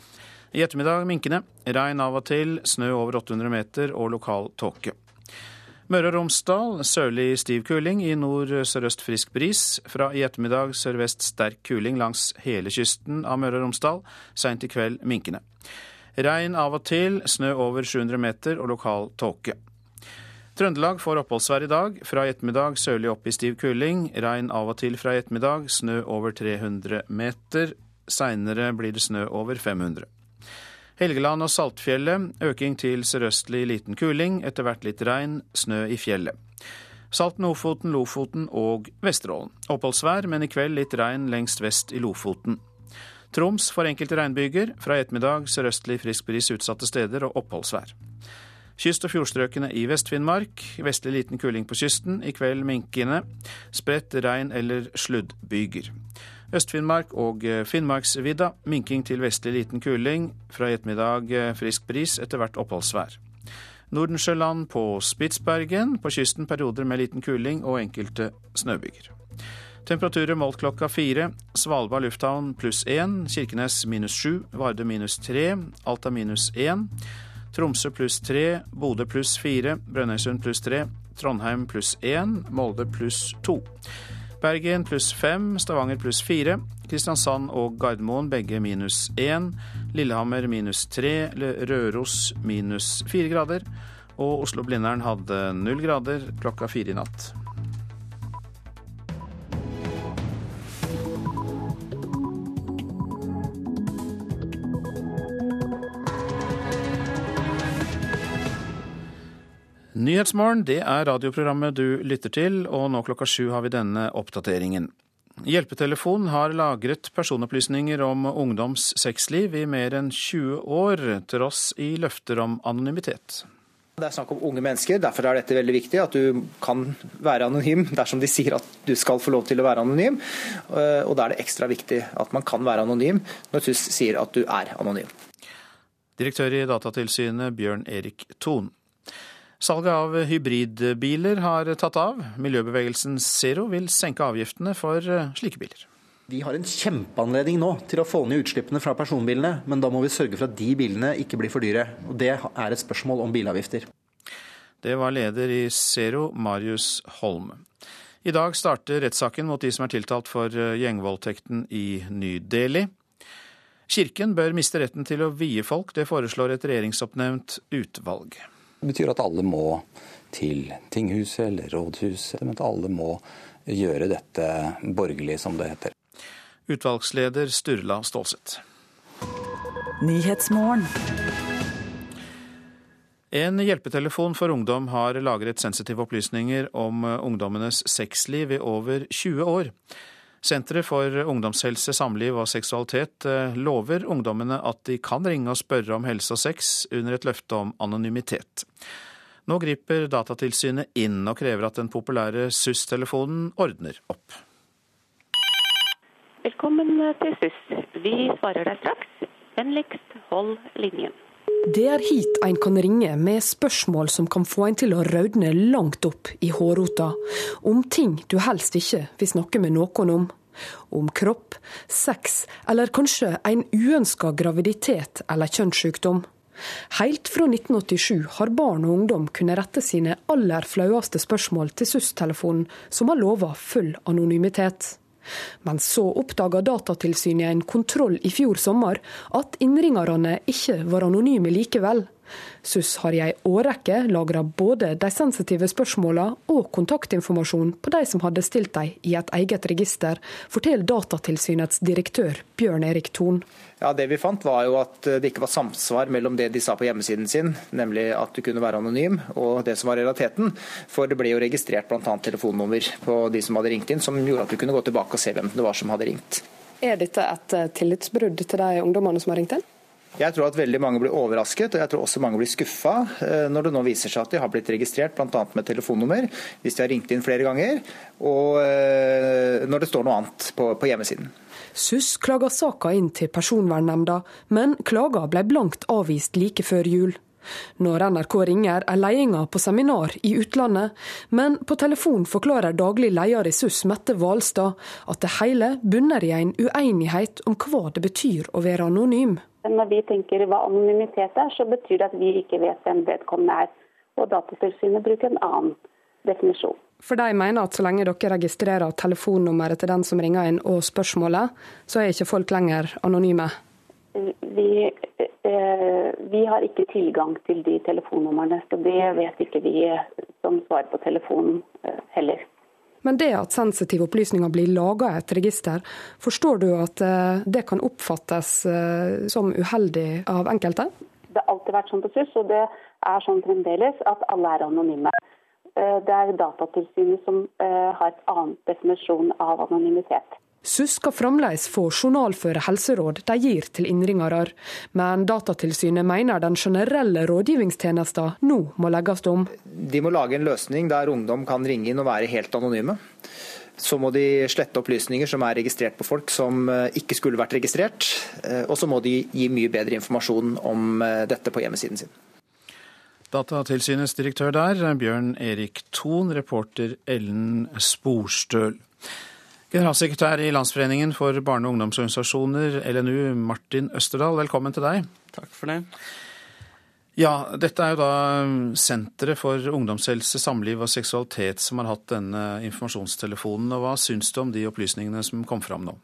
I ettermiddag minkende. Regn av og til. Snø over 800 meter og lokal tåke. Møre og Romsdal sørlig stiv kuling, i nord sørøst frisk bris. Fra i ettermiddag sørvest sterk kuling langs hele kysten av Møre og Romsdal. Seint i kveld minkende. Regn av og til, snø over 700 meter og lokal tåke. Trøndelag får oppholdsvær i dag. Fra i ettermiddag sørlig opp i stiv kuling. Regn av og til fra i ettermiddag, snø over 300 meter. Seinere blir det snø over 500. Helgeland og Saltfjellet øking til sørøstlig liten kuling, etter hvert litt regn, snø i fjellet. Salten, Ofoten, Lofoten og Vesterålen. Oppholdsvær, men i kveld litt regn lengst vest i Lofoten. Troms får enkelte regnbyger. Fra i ettermiddag sørøstlig frisk bris utsatte steder og oppholdsvær. Kyst- og fjordstrøkene i Vest-Finnmark. Vestlig liten kuling på kysten. I kveld minkende. Spredt regn eller sluddbyger. Øst-Finnmark og eh, Finnmarksvidda minking til vestlig liten kuling. Fra i ettermiddag eh, frisk bris, etter hvert oppholdsvær. Nordensjøland på Spitsbergen. På kysten perioder med liten kuling og enkelte snøbyger. Temperaturer målt klokka fire. Svalbard lufthavn pluss én. Kirkenes minus sju. Vardø minus tre. Alta minus én. Tromsø pluss tre. Bodø pluss fire. Brønnøysund pluss tre. Trondheim pluss én. Molde pluss to. Bergen pluss fem, Stavanger pluss fire, Kristiansand og Gardermoen begge minus én, Lillehammer minus tre, Røros minus fire grader, og Oslo-Blindern hadde null grader klokka fire i natt. Nyhetsmorgen, det er radioprogrammet du lytter til, og nå klokka sju har vi denne oppdateringen. Hjelpetelefonen har lagret personopplysninger om ungdoms sexliv i mer enn 20 år, tross i løfter om anonymitet. Det er snakk om unge mennesker, derfor er dette veldig viktig. At du kan være anonym dersom de sier at du skal få lov til å være anonym. Og da er det ekstra viktig at man kan være anonym når TUS sier at du er anonym. Direktør i Datatilsynet Bjørn Erik Thon. Salget av hybridbiler har tatt av. Miljøbevegelsen Zero vil senke avgiftene for eh, slike biler. Vi har en kjempeanledning nå til å få ned utslippene fra personbilene, men da må vi sørge for at de bilene ikke blir for dyre. Og Det er et spørsmål om bilavgifter. Det var leder i Zero, Marius Holm. I dag starter rettssaken mot de som er tiltalt for eh, gjengvoldtekten i Ny-Delhi. Kirken bør miste retten til å vie folk, det foreslår et regjeringsoppnevnt utvalg. Det betyr at alle må til tinghuset eller rådhuset, men at alle må gjøre dette borgerlig, som det heter. Utvalgsleder Sturla Stålseth. En hjelpetelefon for ungdom har lagret sensitive opplysninger om ungdommenes sexliv i over 20 år. Senteret for ungdomshelse, samliv og seksualitet eh, lover ungdommene at de kan ringe og spørre om helse og sex under et løfte om anonymitet. Nå griper Datatilsynet inn og krever at den populære SUS-telefonen ordner opp. Velkommen til SUS. Vi svarer deg straks. Vennligst hold linjen. Det er hit en kan ringe med spørsmål som kan få en til å rødne langt opp i hårrota. Om ting du helst ikke vil snakke med noen om. Om kropp, sex eller kanskje en uønska graviditet eller kjønnssykdom. Helt fra 1987 har barn og ungdom kunnet rette sine aller flaueste spørsmål til SUS-telefonen, som har lova full anonymitet. Men så oppdaga Datatilsynet en kontroll i fjor sommer at innringerne ikke var anonyme likevel. SUS har i ei årrekke lagra både de sensitive spørsmåla og kontaktinformasjon på de som hadde stilt dem i et eget register, forteller Datatilsynets direktør Bjørn Erik Thon. Ja, Det vi fant var jo at det ikke var samsvar mellom det de sa på hjemmesiden sin, nemlig at du kunne være anonym, og det som var realiteten. For det ble jo registrert bl.a. telefonnummer på de som hadde ringt inn, som gjorde at du kunne gå tilbake og se hvem det var som hadde ringt. Er dette et tillitsbrudd til de ungdommene som har ringt inn? Jeg tror at veldig mange blir overrasket, og jeg tror også mange blir skuffa eh, når det nå viser seg at de har blitt registrert bl.a. med telefonnummer, hvis de har ringt inn flere ganger, og eh, når det står noe annet på, hjemmesiden. SUS klaga saka inn til Personvernnemnda, men klaga ble blankt avvist like før jul. Når NRK ringer, er ledelsen på seminar i utlandet, men på telefon forklarer daglig leder i SUS, Mette Hvalstad, at det hele bunner i en uenighet om hva det betyr å være anonym. Når vi tenker hva anonymitet er, så betyr det at vi ikke vet hvem vedkommende er. Og Datatilsynet bruker en annen definisjon. For de mener at så lenge dere registrerer telefonnummeret til den som ringer inn og spørsmålet, så er ikke folk lenger anonyme? Vi, eh, vi har ikke tilgang til de telefonnumrene, så det vet ikke vi som svarer på telefonen eh, heller. Men det at sensitive opplysninger blir laga i et register, forstår du at eh, det kan oppfattes eh, som uheldig av enkelte? Det har alltid vært sånn på SUS, og det er sånn fremdeles, at alle er anonyme. Eh, det er Datatilsynet som har et annet definisjon av anonymitet. SUS skal fremdeles få journalføre helseråd de gir til innringere, men Datatilsynet mener den generelle rådgivningstjenesten nå må legges om. De må lage en løsning der ungdom kan ringe inn og være helt anonyme. Så må de slette opplysninger som er registrert på folk som eh, ikke skulle vært registrert. Eh, og så må de gi mye bedre informasjon om eh, dette på hjemmesiden sin. Datatilsynets direktør der, Bjørn Erik Thon, reporter Ellen Sporstøl. Generalsekretær i Landsforeningen for barne- og ungdomsorganisasjoner, LNU, Martin Østerdal, velkommen til deg. Takk for det. Ja, dette er jo da Senteret for ungdomshelse, samliv og seksualitet som har hatt denne informasjonstelefonen. og Hva syns du om de opplysningene som kom fram nå?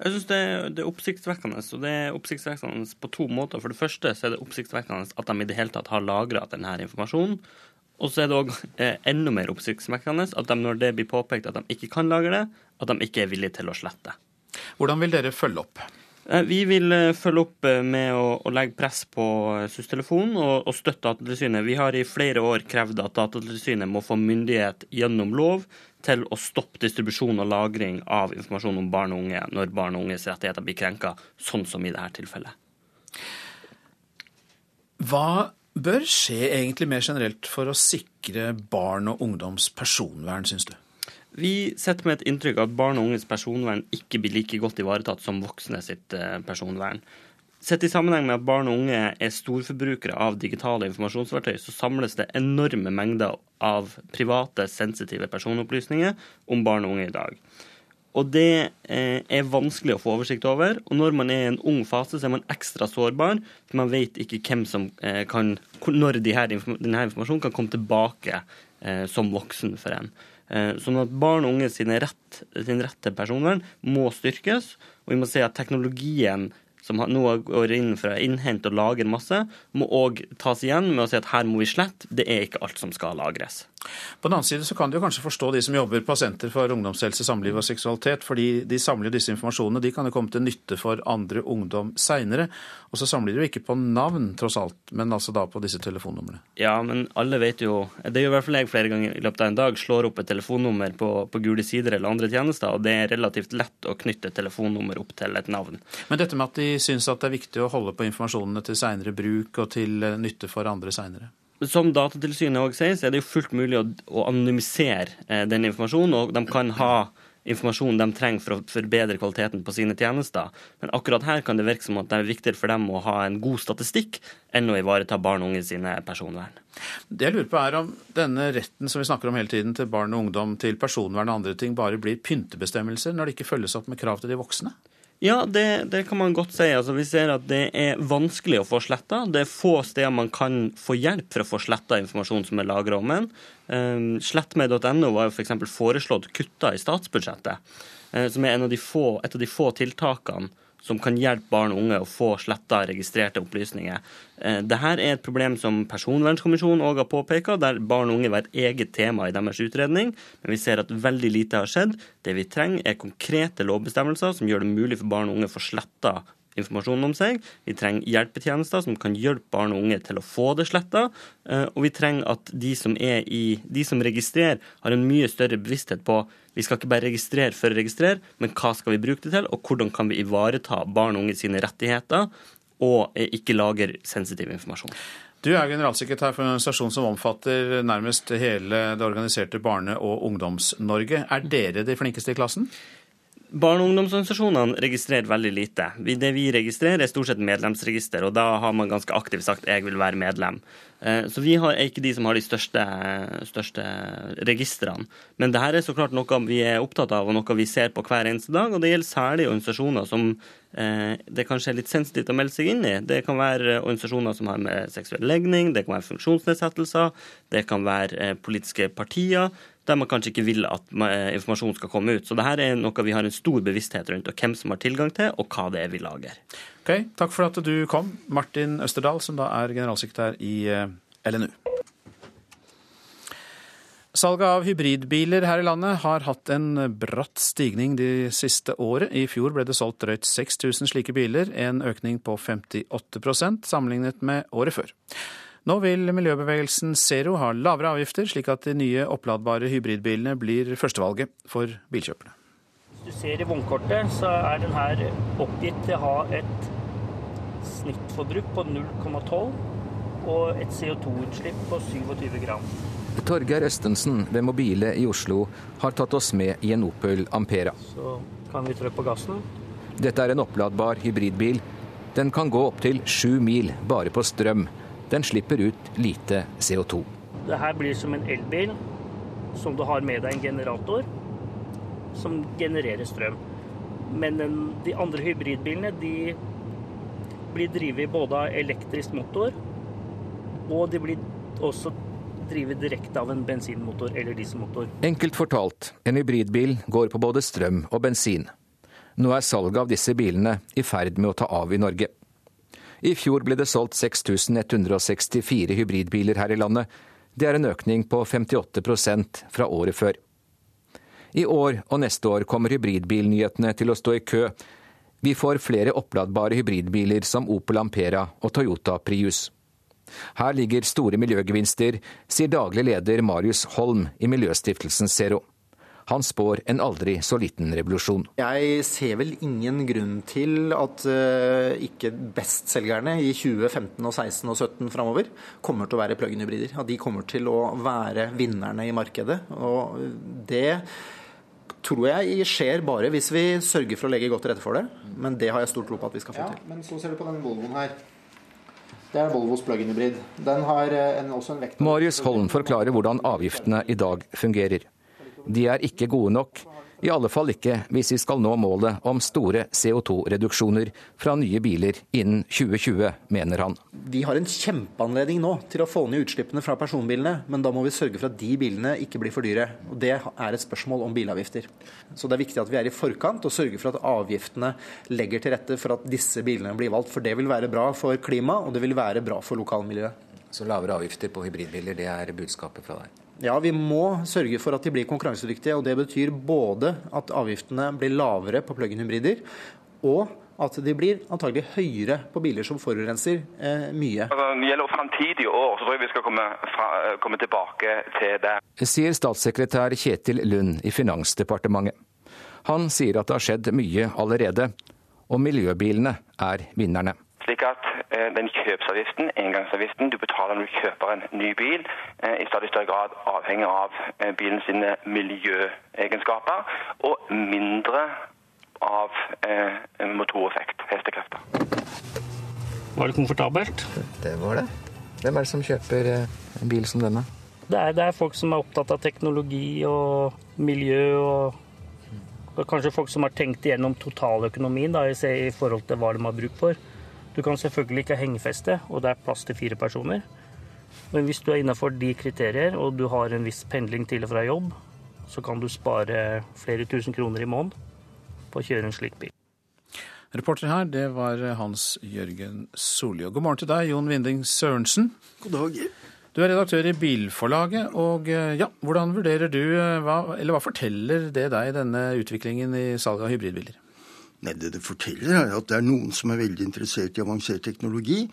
Jeg syns det, det, er oppsiktsvekkende. og Det er oppsiktsvekkende på to måter. For det første så er det oppsiktsvekkende at de i det hele tatt har lagra denne informasjonen. Og så er det òg eh, enda mer oppsiktsvekkende at de, når det blir påpekt at de ikke kan lagre det, at de ikke er villige til å slette. Hvordan vil dere følge opp? Eh, vi vil eh, følge opp eh, med å, å legge press på SUS-telefonen og, og, støtte Datatilsynet. Vi har i flere år krevd at Datatilsynet må få myndighet gjennom lov til å stoppe distribusjon og lagring av informasjon om barn og unge når barn og unges rettigheter blir krenka, sånn som i dette tilfellet. Hva bør skje egentlig mer generelt for å sikre barn og ungdoms personvern, syns du? Vi setter med et inntrykk at barn og unges personvern ikke blir like godt ivaretatt som voksne sitt eh, personvern. Sett i sammenheng med at barn og unge er storforbrukere av digitale informasjonsverktøy, så samles det enorme mengder av private, sensitive personopplysninger om barn og unge i dag. Og det eh, er vanskelig å få oversikt over. Og når man er i en ung fase, så er man ekstra sårbar. For man vet ikke hvem som eh, kan Når denne informasjonen kan komme tilbake som voksen for en. Eh, sånn at barn og unge sin rett, sin rett til personvern må styrkes. Og vi må si at teknologien som nå går inn for å innhente og lagre masse, må òg tas igjen med å si at her må vi slette. Det er ikke alt som skal lagres. På den annen side så kan du kanskje forstå de som jobber på Senter for ungdomshelse, samliv og seksualitet, fordi de samler disse informasjonene. De kan jo komme til nytte for andre ungdom seinere. Og så samler de jo ikke på navn, tross alt, men altså da på disse telefonnumrene. Ja, men alle vet jo Det gjør i hvert fall jeg flere ganger i løpet av en dag. Slår opp et telefonnummer på, på gule sider eller andre tjenester, og det er relativt lett å knytte et telefonnummer opp til et navn. Men dette med at de syns at det er viktig å holde på informasjonene til seinere bruk og til nytte for andre seinere? Som Datatilsynet òg sier, så er det jo fullt mulig å, å anonymisere eh, den informasjonen. Og de kan ha informasjon de trenger for å forbedre kvaliteten på sine tjenester. Men akkurat her kan det virke som at det er viktigere for dem å ha en god statistikk enn å ivareta barn og unge sine personvern. Det jeg lurer på er om denne retten som vi snakker om hele tiden til barn og ungdom til personvern og andre ting, bare blir pyntebestemmelser når det ikke følges opp med krav til de voksne? Ja, det, det, kan man godt si. Altså, vi ser at det er vanskelig å få sletta. Det er få steder man kan få hjelp for å få sletta informasjon som er lagra om en. Um, Slettmed.no var jo f.eks. For foreslått kutta i statsbudsjettet, uh, som er av få, et av de få tiltakene som kan hjelpe barn og unge å få sletta registrerte opplysninger. Eh, Dette er et problem som Personvernkommisjonen òg har påpeka, der barn og unge var et eget tema i deres utredning. Men vi ser at veldig lite har skjedd. Det vi trenger, er konkrete lovbestemmelser som gjør det mulig for barn og unge å få sletta informasjon om seg. Vi trenger hjelpetjenester som kan hjelpe barn og unge til å få det sletta. Eh, og vi trenger at de som, i, de som registrerer, har en mye større bevissthet på vi skal ikke bare registrere for å registrere, men hva skal vi bruke det til, og hvordan kan vi ivareta barn og unge sine rettigheter, og ikke lager sensitiv informasjon. Du er generalsekretær for en organisasjon som omfatter nærmest hele det organiserte barne- og ungdoms-Norge. Er dere de flinkeste i klassen? Barne- og ungdomsorganisasjonene registrerer veldig lite. Det vi registrerer, er stort sett medlemsregister, og da har man ganske aktivt sagt 'jeg vil være medlem'. Eh, så vi er ikke de som har de største, største registrene. Men dette er så klart noe vi er opptatt av, og noe vi ser på hver eneste dag. Og det gjelder særlig organisasjoner som eh, det kanskje er litt sensitivt å melde seg inn i. Det kan være organisasjoner som har med seksuell legning, det kan være funksjonsnedsettelser, det kan være eh, politiske partier der man kanskje ikke vil at eh, informasjon skal komme ut. Så dette er noe vi har en stor bevissthet rundt, og hvem som har tilgang til, og hva det er vi lager. Ok, Takk for at du kom, Martin Østerdal, som da er generalsekretær i eh, LNU. Salget av hybridbiler her i landet har hatt en bratt stigning de siste året. I fjor ble det solgt drøyt 6000 slike biler, en økning på 58% sammenlignet med året før. Nå vil miljøbevegelsen Zero ha lavere avgifter, slik at de nye oppladbare hybridbilene blir førstevalget for bilkjøperne. Hvis du ser i vognkortet, så er den her oppgitt til å ha et snittforbruk på 0,12 og et CO2-utslipp på 27 gram. Torgeir Østensen ved Mobile i Oslo har tatt oss med i en Opel Ampera. Så kan vi trø på gassen. Dette er en oppladbar hybridbil. Den kan gå opptil sju mil bare på strøm den slipper ut lite CO2. Det her blir som en elbil som du har med deg en generator som genererer strøm. Men den, de andre hybridbilene de blir drevet både av elektrisk motor Og de blir også drive direkte av en bensinmotor eller dieselmotor. Enkelt fortalt, en hybridbil går på både strøm og bensin. Nå er salget av disse bilene i ferd med å ta av i Norge. I fjor ble det solgt 6164 hybridbiler her i landet. Det er en økning på 58% fra året før. I år og neste år kommer hybridbilnyhetene til å stå i kø. Vi får flere oppladbare hybridbiler som Opel Ampera og Toyota Prius. Her ligger store miljøgevinster, sier daglig leder Marius Holm i miljøstiftelsen Zero. Han spår en aldri så liten revolusjon. Jeg ser vel ingen grunn til at uh, ikke bestselgerne i 2015, og 16 og 17 framover kommer til å være plug-in-hybrider. At de kommer til å være vinnerne i markedet. Og det tror jeg skjer bare hvis vi sørger for å legge godt til rette for det. Men det har jeg stor tro på at vi skal få til. ja. Men så ser du på den Volvoen her. Det er Volvos plug-in hybrid. Den har eh, en, også en vekt Marius Holm forklarer hvordan avgiftene i dag fungerer. De er ikke gode nok, i alle fall ikke hvis vi skal nå målet om store CO2-reduksjoner fra nye biler innen 2020, mener han. Vi har en kjempeanledning nå til å få ned utslippene fra personbilene, men da må vi sørge for at de bilene ikke blir for dyre. Og Det er et spørsmål om bilavgifter. Så det er viktig at vi er i forkant og sørger for at avgiftene legger til rette for at disse bilene blir valgt. For det vil være bra for klimaet, og det vil være bra for lokalmiljøet. Så lavere avgifter på hybridbiler, det er budskapet fra deg? Ja, vi må sørge for at de blir konkurransedyktige. og Det betyr både at avgiftene blir lavere på plug-in hybrider, og at de blir antagelig høyere på biler som forurenser eh, mye. Altså, når det gjelder framtidige år, så tror jeg vi skal komme, fra, komme tilbake til det. Sier statssekretær Kjetil Lund i Finansdepartementet. Han sier at det har skjedd mye allerede, og miljøbilene er vinnerne. Slik at eh, den kjøpsavgiften, engangsavgiften du betaler når du kjøper en ny bil, eh, i stadig større grad avhenger av eh, bilen miljøegenskaper, og mindre av motoreffekt, hestekrefter. Var det komfortabelt? Det var det. Hvem er det som kjøper en bil som denne? Det er, det er folk som er opptatt av teknologi og miljø, og, og kanskje folk som har tenkt igjennom totaløkonomien da, i forhold til hva de har bruk for. Du kan selvfølgelig ikke ha hengefeste, og det er plass til fire personer. Men hvis du er innenfor de kriterier, og du har en viss pendling til og fra jobb, så kan du spare flere tusen kroner i måneden på å kjøre en slik bil. Reporter her, det var Hans Jørgen Solli. God morgen til deg, Jon Winding Sørensen. God dag. Du er redaktør i Bilforlaget, og ja, hvordan vurderer du, hva, eller hva forteller det deg, denne utviklingen i salget av hybridbiler? Nei, Det det forteller, er at det er noen som er veldig interessert i avansert teknologi.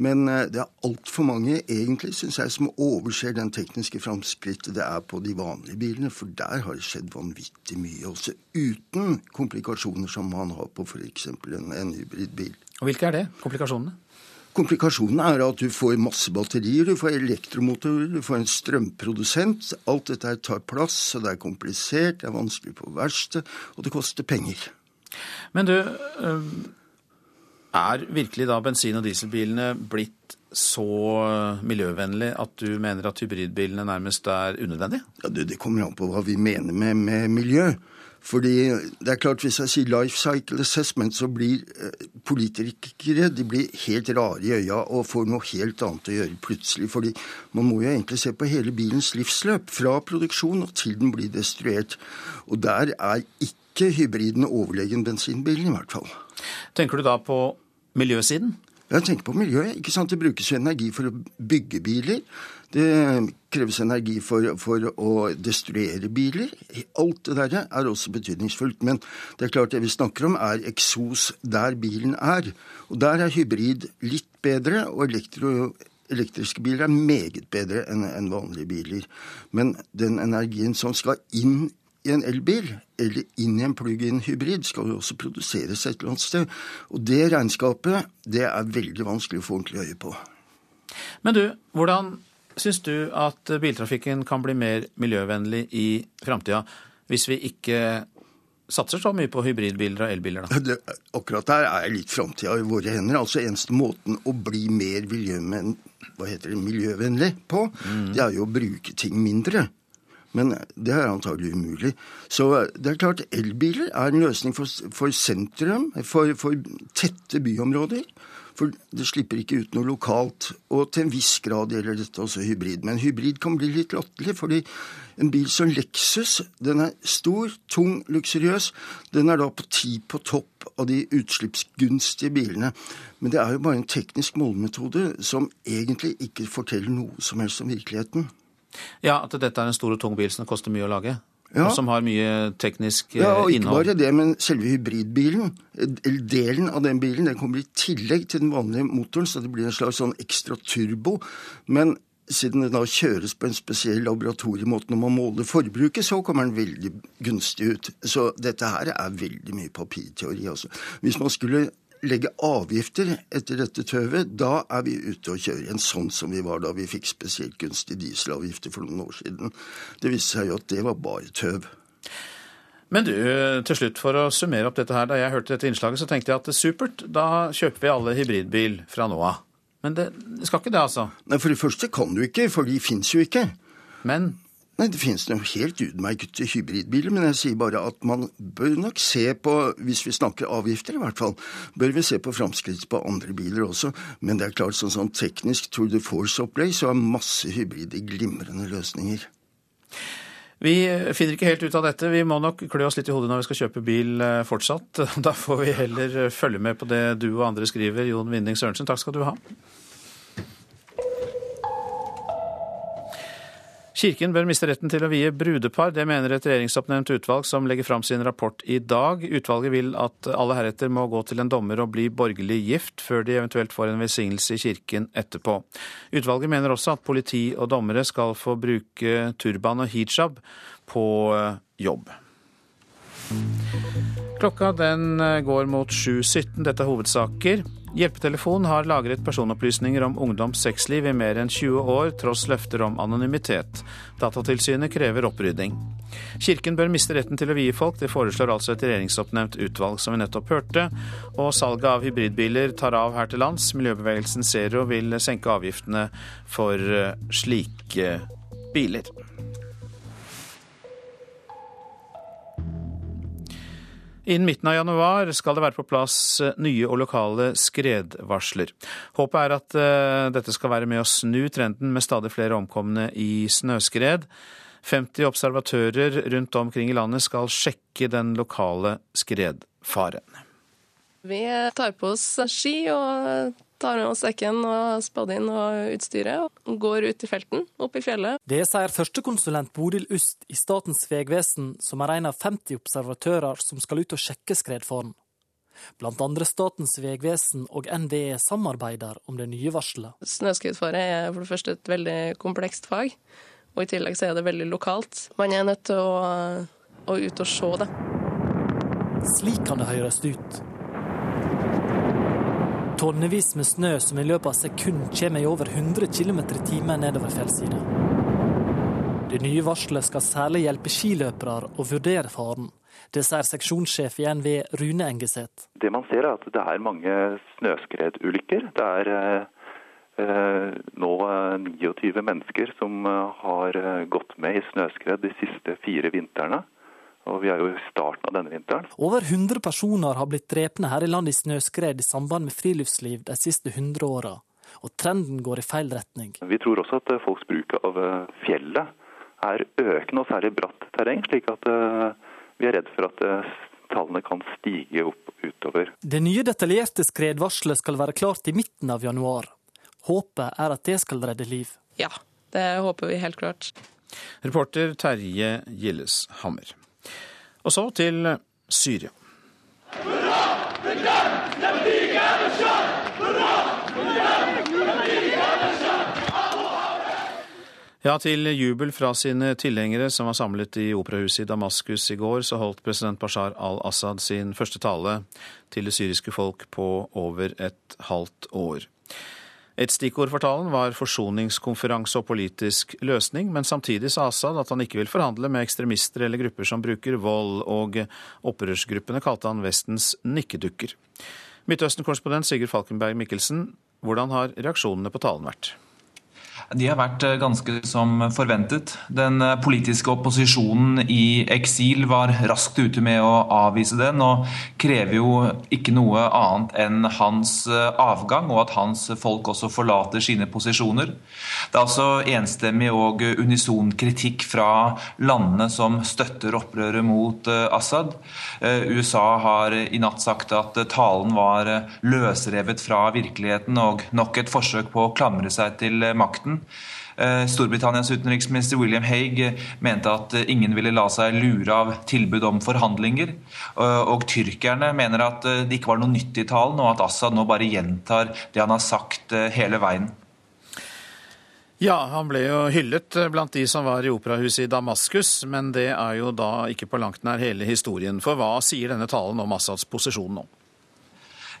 Men eh, det er altfor mange, egentlig, syns jeg, som overser den tekniske framskrittet det er på de vanlige bilene. For der har det skjedd vanvittig mye, også uten komplikasjoner som man har på f.eks. En, en hybridbil. Og Hvilke er det, komplikasjonene? Komplikasjonene er at du får masse batterier, du får elektromotorer, du får en strømprodusent. Alt dette tar plass, og det er komplisert, det er vanskelig på verksted, og det koster penger. Men du, er virkelig da bensin- og dieselbilene blitt så miljøvennlig at du mener at hybridbilene nærmest er unødvendige? Ja, det, det kommer an på hva vi mener med, med, miljø. Fordi det er klart Hvis jeg sier life cycle assessment, så blir eh, politikere de blir helt rare i øya og får noe helt annet å gjøre plutselig. Fordi man må jo egentlig se på hele bilens livsløp. Fra produksjon og til den blir destruert. Og der er ikke ikke hybriden overlegen bensinbilen, i hvert fall. Tenker du da på miljøsiden? Jeg tenker på miljøet. ikke sant? Det brukes jo energi for å bygge biler. Det kreves energi for, for, å destruere biler. Alt det der er også betydningsfullt. Men det er klart det vi snakker om, er eksos der bilen er. Og der er hybrid litt bedre, og elektro, elektriske biler er meget bedre enn enn vanlige biler. Men den energien som skal inn i en elbil eller inn i en plug-in hybrid skal jo også produseres et eller annet sted. Og det regnskapet det er veldig vanskelig å få ordentlig øye på. Men du, hvordan syns du at biltrafikken kan bli mer miljøvennlig i framtida hvis vi ikke satser så mye på hybridbiler og elbiler, da? Det, akkurat der er litt framtida i våre hender. Altså Eneste måten å bli mer miljøvennlig på, mm. det er jo å bruke ting mindre. Men det er antagelig umulig. Så det er klart elbiler er en løsning for, for sentrum, for, for tette byområder. For det slipper ikke ut noe lokalt. Og til en viss grad gjelder dette også hybrid. Men hybrid kan bli litt latterlig, fordi en bil som Lexus, den er stor, tung, luksuriøs. Den er da på ti på topp av de utslippsgunstige bilene. Men det er jo bare en teknisk målemetode som egentlig ikke forteller noe som helst om virkeligheten. Ja, at dette er en stor og tung bil som koster mye å lage? Ja. Og som har mye teknisk innhold. Ja, og ikke innhold. bare det, men selve hybridbilen, eller delen av den bilen, den kommer i tillegg til den vanlige motoren, så det blir en slags sånn ekstra turbo. Men siden den da kjøres på en spesiell laboratoriemåte når man måler forbruket, så kommer den veldig gunstig ut. Så dette her er veldig mye papirteori. Altså. Hvis man skulle legge avgifter etter dette tøvet, da er vi ute og kjører igjen sånn som vi var da vi fikk spesielt gunstige dieselavgifter for noen år siden. Det viste seg jo at det var bare tøv. Men du, til slutt for å summere opp dette her. Da jeg hørte dette innslaget, så tenkte jeg at det er supert, da kjøper vi alle hybridbil fra nå av. Men det skal ikke det, altså? Nei, For det første kan du ikke, for de fins jo ikke. Men Nei, Det finnes noen helt utmerket hybridbiler, men jeg sier bare at man bør nok se på, hvis vi snakker avgifter i hvert fall, bør vi se på framskritt på andre biler også. Men det er klart, sånn, som teknisk Tour de Force-opplegg, så er masse hybride glimrende løsninger. Vi finner ikke helt ut av dette. Vi må nok klø oss litt i hodet når vi skal kjøpe bil eh, fortsatt. Da får vi heller følge med på det du og andre skriver. Jon Winding Sørensen, takk skal du ha. Kirken bør miste retten til å vie brudepar. Det mener et regjeringsoppnevnt utvalg som legger fram sin rapport i dag. Utvalget vil at alle heretter må gå til en dommer og bli borgerlig gift, før de eventuelt får en velsignelse i kirken etterpå. Utvalget mener også at politi og dommere skal få bruke turban og hijab på eh, jobb. Klokka den eh, går mot 7.17. Dette er hovedsaker. Hjelpetelefonen har lagret personopplysninger om ungdoms sexliv i mer enn 20 år, tross løfter om anonymitet. Datatilsynet krever opprydding. Kirken bør miste retten til å vie folk, det foreslår altså et regjeringsoppnevnt utvalg, som vi nettopp hørte. Og salget av hybridbiler tar av her til lands. Miljøbevegelsen Zero vil senke avgiftene for eh, slike biler. Innen midten av januar skal det være på plass eh, nye og lokale skredvarsler. Håpet er at eh, dette skal være med å snu trenden med stadig flere omkomne i snøskred. 50 observatører rundt omkring i landet skal sjekke den lokale skredfaren. Vi tar på oss ski og tar med oss sekken og spadden og utstyret og går ut i felten, opp i fjellet. Det sier førstekonsulent Bodil Ust i Statens vegvesen, som er en av 50 observatører som skal ut og sjekke skredfaren. Blant andre Statens vegvesen og NVE samarbeider om det nye varselet. Snøskredfare er for det første et veldig komplekst fag, og i tillegg så er det veldig lokalt. Man er nødt til å, å ut og se det. Slik kan det høres ut. Tonnevis med snø som i løpet av sekund kommer i over 100 km i timen nedover fjellsida. Det nye varselet skal særlig hjelpe skiløpere å vurdere faren. Det sier seksjonssjef i NV Rune Engeseth. Det man ser er at det er mange snøskredulykker. Det er eh, nå 29 mennesker som har gått med i snøskred de siste fire vintrene. Og vi er jo i starten av denne vinteren. Over 100 personer har blitt drepne her i landet i snøskred i samband med friluftsliv de siste 100 åra. Og trenden går i feil retning. Vi tror også at folks bruk av eh, fjellet er økende, og særlig bratt terreng. slik at eh, vi er redd for at eh, tallene kan stige opp utover. Det nye detaljerte skredvarselet skal være klart i midten av januar. Håpet er at det skal redde liv. Ja, det håper vi helt klart. Reporter Terje Gilles Hammer. Og så til Syria. Ja, til jubel fra sine tilhengere som var samlet i operahuset i Damaskus i går, så holdt president Bashar al-Assad sin første tale til det syriske folk på over et halvt år. Et stikkord for talen var forsoningskonferanse og politisk løsning, men samtidig sa Assad at han ikke vil forhandle med ekstremister eller grupper som bruker vold, og opprørsgruppene kalte han Vestens nikkedukker. Midtøsten-korrespondent Sigurd Falkenberg Mikkelsen, hvordan har reaksjonene på talen vært? De har vært eh, ganske som forventet. Den eh, politiske opposisjonen i eksil var raskt ute med å avvise den, og krever jo ikke noe annet enn hans eh, avgang, og at hans folk også forlater sine posisjoner. Det er altså enstemmig og unison kritikk fra landene som støtter opprøret mot Assad. USA har i natt sagt at talen var løsrevet fra virkeligheten og nok et forsøk på å klamre seg til makten. Eh, Storbritannias utenriksminister William Haig mente at ingen ville la seg lure av tilbud om forhandlinger. Eh, og tyrkerne mener at eh, det ikke var noe nytt i talen, og at Assad nå bare gjentar det han har sagt hele veien. Ja, han ble jo hyllet blant de som var i operahuset i Damaskus, men det er jo da ikke på langt nær hele historien. For hva sier denne talen om Assads posisjon nå?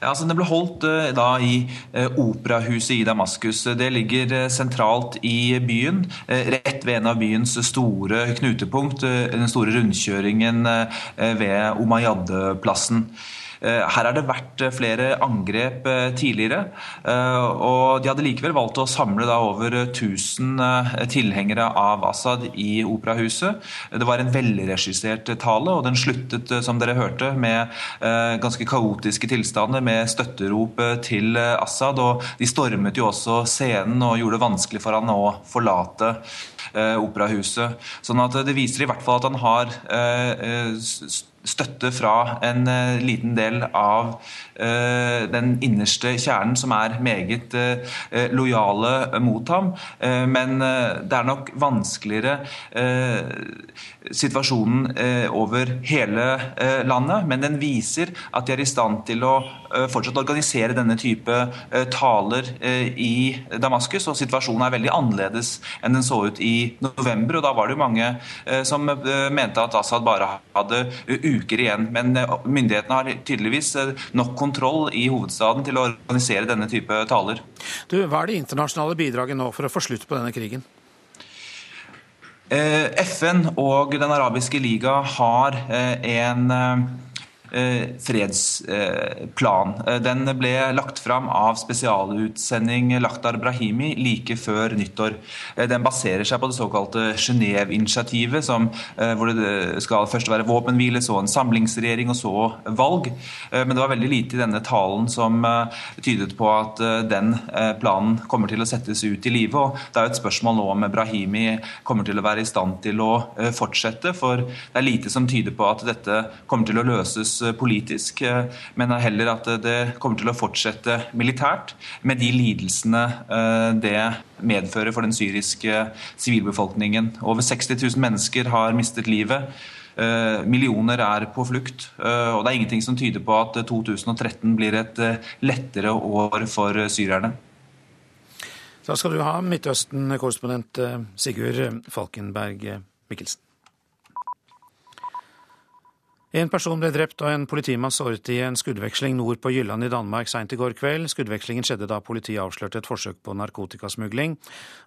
Ja, altså Den ble holdt uh, da i uh, operahuset i Damaskus. Det ligger uh, sentralt i byen, rett ved en av byens store knutepunkt, den store rundkjøringen ved Umayyad-plassen. Eh, her har det vært eh, flere angrep eh, tidligere, og de hadde likevel valgt å samle over 1000 tilhengere av Assad i operahuset. Det var en velregissert tale, og den sluttet, som dere hørte, med ganske kaotiske tilstander, med støtterop til Assad. Og de stormet jo også scenen og gjorde det vanskelig for han å forlate operahuset. Sånn at det viser i hvert fall at han har støtte fra en liten del av den innerste kjernen, som er meget uh, lojale mot ham. men det er nok vanskeligere situasjonen over hele landet. Men den viser at de er i stand til å fortsatt organisere denne type taler i Damaskus. Og situasjonen er veldig annerledes enn den så ut i november. Og da var det jo mange som mente at Assad bare hadde uker igjen. Men eh, myndighetene har tydeligvis eh, nok kontroll i hovedstaden til å organisere denne type taler. Du, hva er det internasjonale bidraget nå for å få slutt på denne krigen? Eh, FN og Den arabiske liga har en Eh, fredsplan. Eh, den ble lagt fram av spesialutsending Lakhdar Brahimi like før nyttår. Eh, den baserer seg på det såkalte Genéve-initiativet, hvor det skal først være våpenhvile, så en samlingsregjering og så valg. Men det var veldig lite i denne talen som tydet på at den planen kommer til å settes ut i live. Det er jo et spørsmål nå om Brahimi kommer til å være i stand til å fortsette, for det er lite som tyder på at dette kommer til å løses politisk, eh, men heller at det kommer til å fortsette militært med de lidelsene eh, det medfører for den syriske sivilbefolkningen. Over 60 000 mennesker har mistet livet. Eh, millioner er på flukt, og det er ingenting som tyder på at 2013 blir et lettere år for syrerne. Da skal du ha, Midtøsten-korrespondent Sigurd Falkenberg Mikkelsen. En person ble drept og en politimann såret i en skuddveksling nord på Jylland i Danmark seint i går kveld. Skuddvekslingen skjedde da politiet avslørte et forsøk på narkotikasmugling,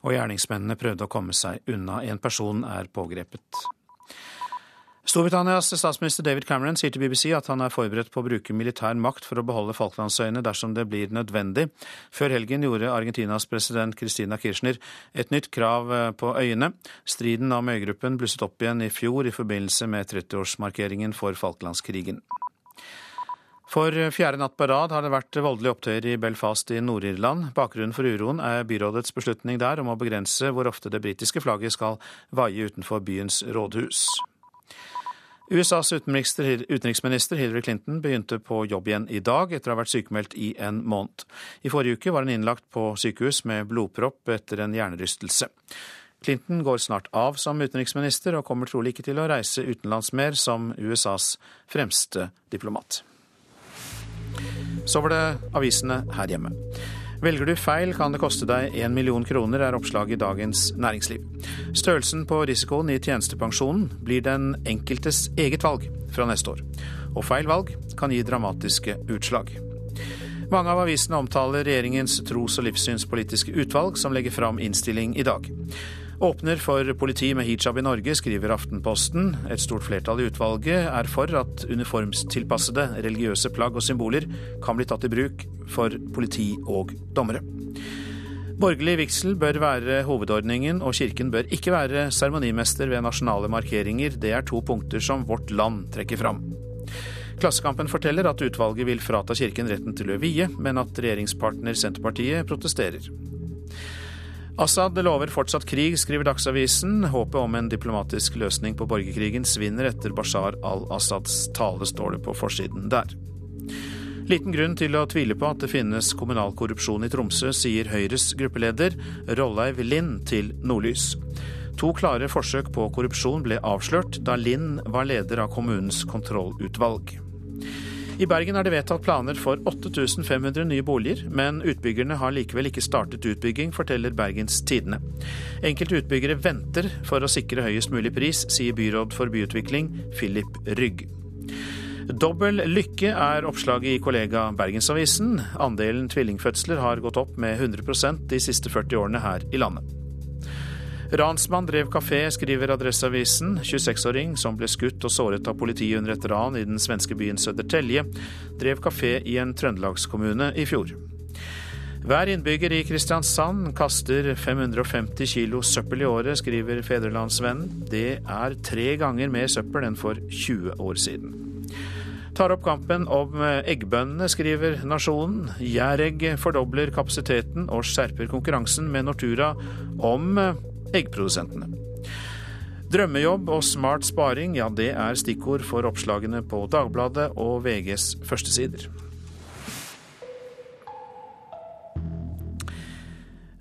og gjerningsmennene prøvde å komme seg unna. En person er pågrepet. Storbritannias statsminister David Cameron sier til BBC at han er forberedt på å bruke militær makt for å beholde Falklandsøyene dersom det blir nødvendig. Før helgen gjorde Argentinas president Christina Kirchner et nytt krav eh, på øyene. Striden om øygruppen blusset opp igjen i fjor i forbindelse med 30-årsmarkeringen for Falklandskrigen. For fjerde natt på rad har det vært voldelige opptøyer i Belfast i Nord-Irland. Bakgrunnen for uroen er byrådets beslutning der om å begrense hvor ofte det britiske flagget skal vaie utenfor byens rådhus. USAs utenriksminister Hillary Clinton begynte på jobb igjen i dag, etter å ha vært sykemeldt i en måned. I forrige uke var hun innlagt på sykehus med blodpropp etter en hjernerystelse. Clinton går snart av som utenriksminister, og kommer trolig ikke til å reise utenlands mer som USAs fremste diplomat. Så var det avisene her hjemme. Velger du feil, kan det koste deg én million kroner, er oppslaget i Dagens Næringsliv. Størrelsen på risikoen i tjenestepensjonen blir den enkeltes eget valg fra neste år. Og feil valg kan gi dramatiske utslag. Mange av avisene omtaler regjeringens tros- og livssynspolitiske utvalg, som legger fram innstilling i dag. Åpner for politi med hijab i Norge, skriver Aftenposten. Et stort flertall i utvalget er for at uniformstilpassede religiøse plagg og symboler kan bli tatt i bruk for politi og dommere. Borgerlig vigsel bør være hovedordningen, og kirken bør ikke være seremonimester ved nasjonale markeringer. Det er to punkter som Vårt Land trekker fram. Klassekampen forteller at utvalget vil frata kirken retten til å vie, men at regjeringspartner Senterpartiet protesterer. Assad lover fortsatt krig, skriver Dagsavisen. Håpet om en diplomatisk løsning på borgerkrigen svinner etter Bashar al-Assads tale, står det på forsiden der. Liten grunn til å tvile på at det finnes kommunal korrupsjon i Tromsø, sier Høyres gruppeleder Rolleiv Lind til Nordlys. To klare forsøk på korrupsjon ble avslørt da Lind var leder av kommunens kontrollutvalg. I Bergen er det vedtatt planer for 8500 nye boliger, men utbyggerne har likevel ikke startet utbygging, forteller Bergens Tidende. Enkelte utbyggere venter for å sikre høyest mulig pris, sier byråd for byutvikling Philip Rygg. Dobbel lykke er oppslaget i kollega Bergensavisen. Andelen tvillingfødsler har gått opp med 100% de siste 40 årene her i landet. Ransmann drev kafé, skriver Adresseavisen. 26-åring som ble skutt og såret av politiet under et ran i den svenske byen Södertälje, drev kafé i en trøndelagskommune i fjor. Hver innbygger i Kristiansand kaster 550 kilo søppel i året, skriver Fedrelandsvennen. Det er tre ganger mer søppel enn for 20 år siden. Tar opp kampen om eggbøndene, skriver Nasjonen. Jæregg fordobler kapasiteten og skjerper konkurransen med Nortura om eggprodusentene. Drømmejobb og smart sparing, ja det er stikkord for oppslagene på Dagbladet og VGs førstesider.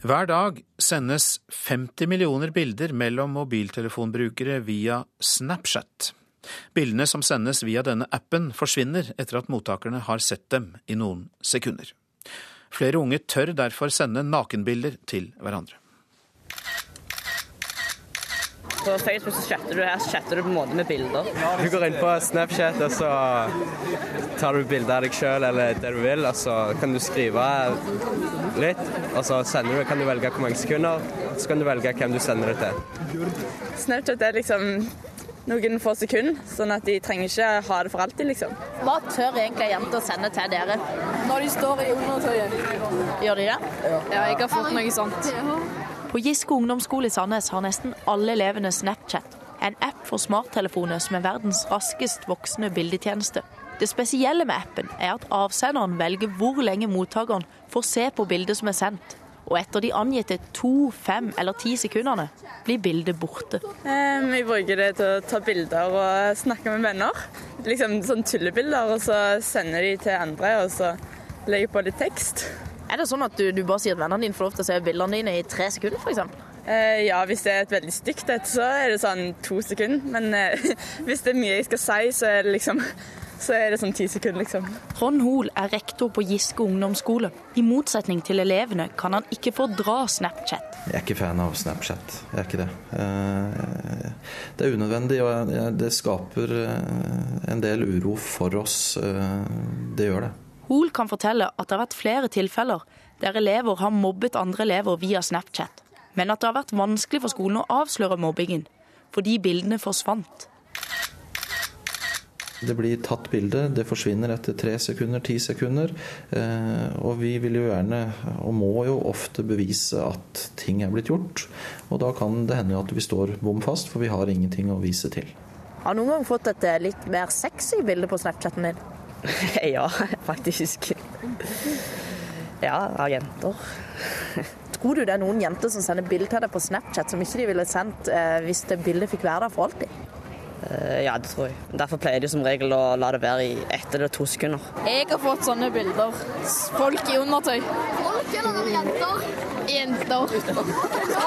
Hver dag sendes 50 millioner bilder mellom mobiltelefonbrukere via Snapchat. Bildene som sendes via denne appen forsvinner etter at mottakerne har sett dem i noen sekunder. Flere unge tør derfor sende nakenbilder til hverandre. På Facebook så chatter du her, så chatter du på en måte med bilder. Du går inn på Snapchat, og så tar du bilde av deg sjøl eller det du vil, og så kan du skrive litt, og så sender du, kan du velge hvor mange sekunder, så kan du velge hvem du sender det til. Snapchat er liksom noen få sekunder, sånn at de trenger ikke ha det for alltid, liksom. Hva tør egentlig jenter å sende til dere? Når de står i undertøyet. Gjør de det? Ja, jeg har fått noe sånt. På Giske ungdomsskole i Sandnes har nesten alle elevene Snapchat, en app for smarttelefoner som er verdens raskest voksende bildetjeneste. Det spesielle med appen er at avsenderen velger hvor lenge mottakeren får se på bildet som er sendt. Og etter de angitte to, fem eller ti sekundene blir bildet borte. Vi bruker det til å ta bilder og snakke med venner. Liksom sånn tullebilder, og så sender de til andre, og så legger på litt tekst. Er det sånn at du, du bare sier at vennene dine får lov til å se bildene dine i tre sekunder, f.eks.? Eh, ja, hvis det er et veldig stygt et, så er det sånn to sekunder. Men eh, hvis det er mye jeg skal si, så er det liksom så er det sånn ti sekunder, liksom. Trond Hoel er rektor på Giske ungdomsskole. I motsetning til elevene kan han ikke fordra Snapchat. Jeg er ikke fan av Snapchat. Jeg er ikke det. Det er unødvendig, og det skaper en del uro for oss. Det gjør det. Hoel kan fortelle at det har vært flere tilfeller der elever har mobbet andre elever via Snapchat, men at det har vært vanskelig for skolen å avsløre mobbingen, fordi bildene forsvant. Det blir tatt bilde, det forsvinner etter tre sekunder, ti sekunder. Og vi vil jo gjerne, og må jo ofte bevise at ting er blitt gjort. Og da kan det hende at vi står bom fast, for vi har ingenting å vise til. Har du noen gang fått et litt mer sexy bilde på Snapchaten din? ja, faktisk. Ja, av jenter. Tror du det er noen jenter som sender bilde til deg på Snapchat som ikke de ville sendt eh, hvis det bildet fikk være der for alltid? Uh, ja, det tror jeg. Derfor pleier de som regel å la det være i ett eller to sekunder. Jeg har fått sånne bilder. Folk i undertøy. Folk eller jenter? Jenter.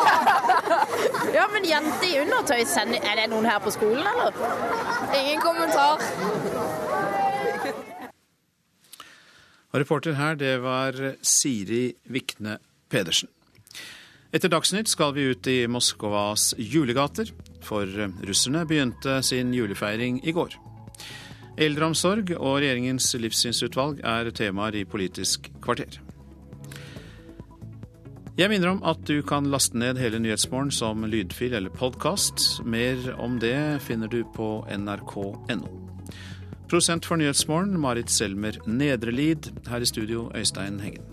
ja, men jenter i undertøy, sender, er det noen her på skolen, eller? Ingen kommentar. Og reporter her, det var Siri Vikne Pedersen. Etter Dagsnytt skal vi ut i Moskvas julegater, for russerne begynte sin julefeiring i går. Eldreomsorg og regjeringens livssynsutvalg er temaer i Politisk kvarter. Jeg minner om at du kan laste ned hele Nyhetsmorgen som lydfil eller podkast. Mer om det finner du på nrk.no. Prosent for Nyhetsmorgen, Marit Selmer Nedrelid. Her i studio, Øystein Hengen.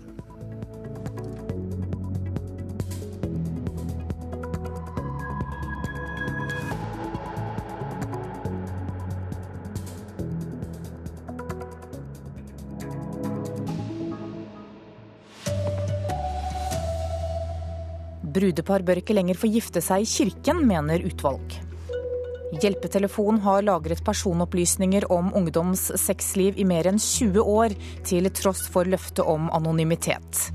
Brudepar bør ikke lenger få gifte seg i kirken, mener utvalg. Hjelpetelefon har lagret personopplysninger om ungdoms sexliv i mer enn 20 år, til tross for løftet om anonymitet.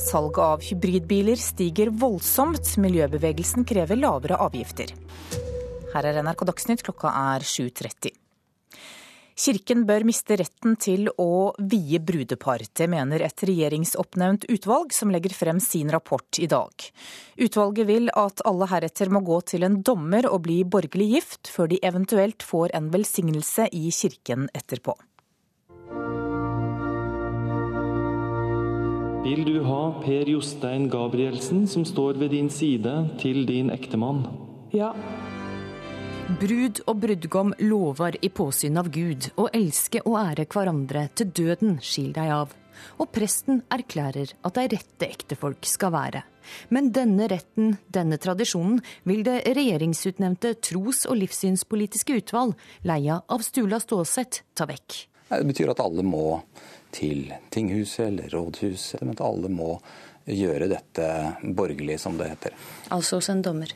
Salget av hybridbiler stiger voldsomt. Miljøbevegelsen krever lavere avgifter. Her er NRK Dagsnytt, klokka er 7.30. Kirken bør miste retten til å vie brudepar. Det mener et regjeringsoppnevnt utvalg som legger frem sin rapport i dag. Utvalget vil at alle heretter må gå til en dommer og bli borgerlig gift, før de eventuelt får en velsignelse i kirken etterpå. Vil du ha Per Jostein Gabrielsen som står ved din side, til din ektemann? Ja. Brud og brudgom lover i påsyn av Gud å elske og ære hverandre til døden skil deg av. Og presten erklærer at de rette ektefolk skal være. Men denne retten, denne tradisjonen, vil det regjeringsutnevnte tros- og livssynspolitiske utvalg, leia av Stula Ståsett, ta vekk. Det betyr at alle må til tinghuset eller rådhuset, men at alle må gjøre dette borgerlig, som det heter. Altså hos en dommer?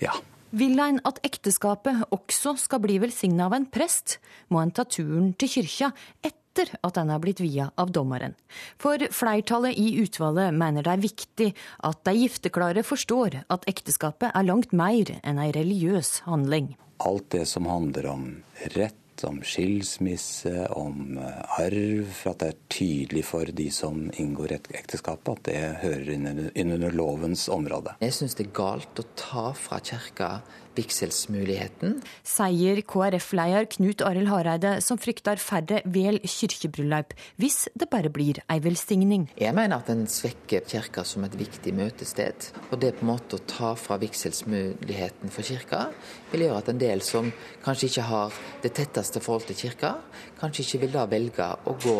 Ja. Vil en at ekteskapet også skal bli velsigna av en prest, må en ta turen til kyrkja etter at den er blitt via av dommeren. For flertallet i utvalget mener det er viktig at de gifteklare forstår at ekteskapet er langt mer enn ei religiøs handling. Alt det som handler om rett om skilsmisse, om eh, arv, for at det er tydelig for de som inngår et ekteskap, at det hører inn under lovens område. Jeg syns det er galt å ta fra kirka vigselsmuligheten. Sier KrF-leder Knut Arild Hareide, som frykter færre vel kirkebryllup hvis det bare blir ei velsigning. Jeg mener at en svekker kirka som et viktig møtested. Og det på en måte å ta fra vigselsmuligheten for kirka, vil gjøre at en del som kanskje ikke har det tetteste forhold til kirka, kanskje ikke vil da velge å gå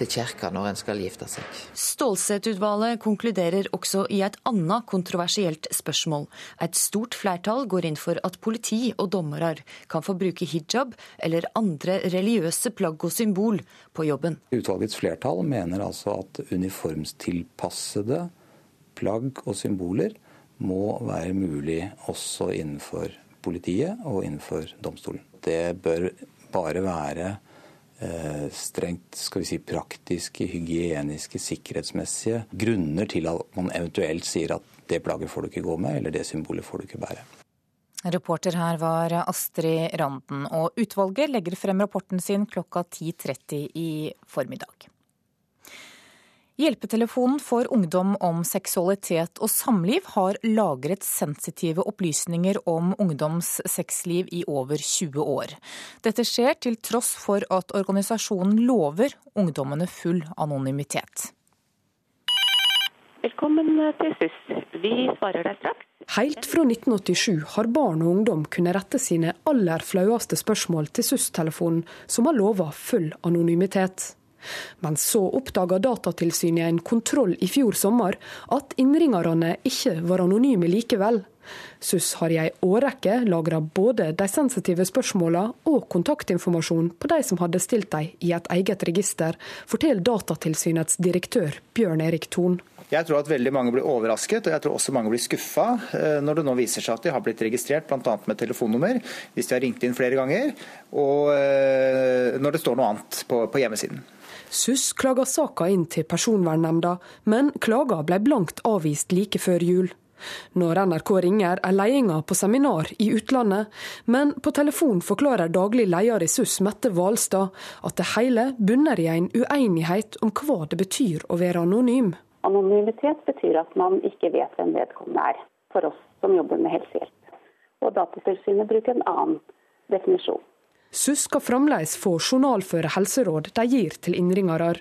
til kirka når en skal gifte seg. Stålsett-utvalget konkluderer også i et annet kontroversielt spørsmål. Et stort flertall går inn for at politi og dommere kan få bruke hijab eller andre religiøse plagg og symbol på jobben. Utvalgets flertall mener altså at uniformstilpassede plagg og symboler må være mulig også innenfor politiet og innenfor domstolen. Det bør bare være strengt skal vi si, praktiske, hygieniske, sikkerhetsmessige grunner til at man eventuelt sier at det plagget får du ikke gå med, eller det symbolet får du ikke bære. Reporter her var Astrid Randen, og utvalget legger frem rapporten sin klokka 10.30 i formiddag. Hjelpetelefonen for ungdom om seksualitet og samliv har lagret sensitive opplysninger om ungdoms sexliv i over 20 år. Dette skjer til tross for at organisasjonen lover ungdommene full anonymitet. Velkommen til SUS. Vi svarer deg straks. Helt fra 1987 har barn og ungdom kunnet rette sine aller flaueste spørsmål til SUS-telefonen, som har lova full anonymitet. Men så oppdaga Datatilsynet en kontroll i fjor sommer at innringerne ikke var anonyme likevel. SUS har i ei årrekke lagra både de sensitive spørsmåla og kontaktinformasjon på de som hadde stilt dem i et eget register, forteller Datatilsynets direktør Bjørn Erik Thon. Jeg tror at veldig mange blir overrasket, og jeg tror også mange blir skuffa eh, når det nå viser seg at de har blitt registrert bl.a. med telefonnummer, hvis de har ringt inn flere ganger, og eh, når det står noe annet på, på hjemmesiden. SUS klaga saka inn til Personvernnemnda, men klaga ble blankt avvist like før jul. Når NRK ringer, er ledelsen på seminar i utlandet, men på telefon forklarer daglig leder i SUS, Mette Hvalstad, at det hele bunner i en uenighet om hva det betyr å være anonym. Anonymitet betyr at man ikke vet hvem vedkommende er, for oss som jobber med helsehjelp. Og Datatilsynet bruker en annen definisjon. SUS skal fremdeles få journalføre helseråd de gir til innringere,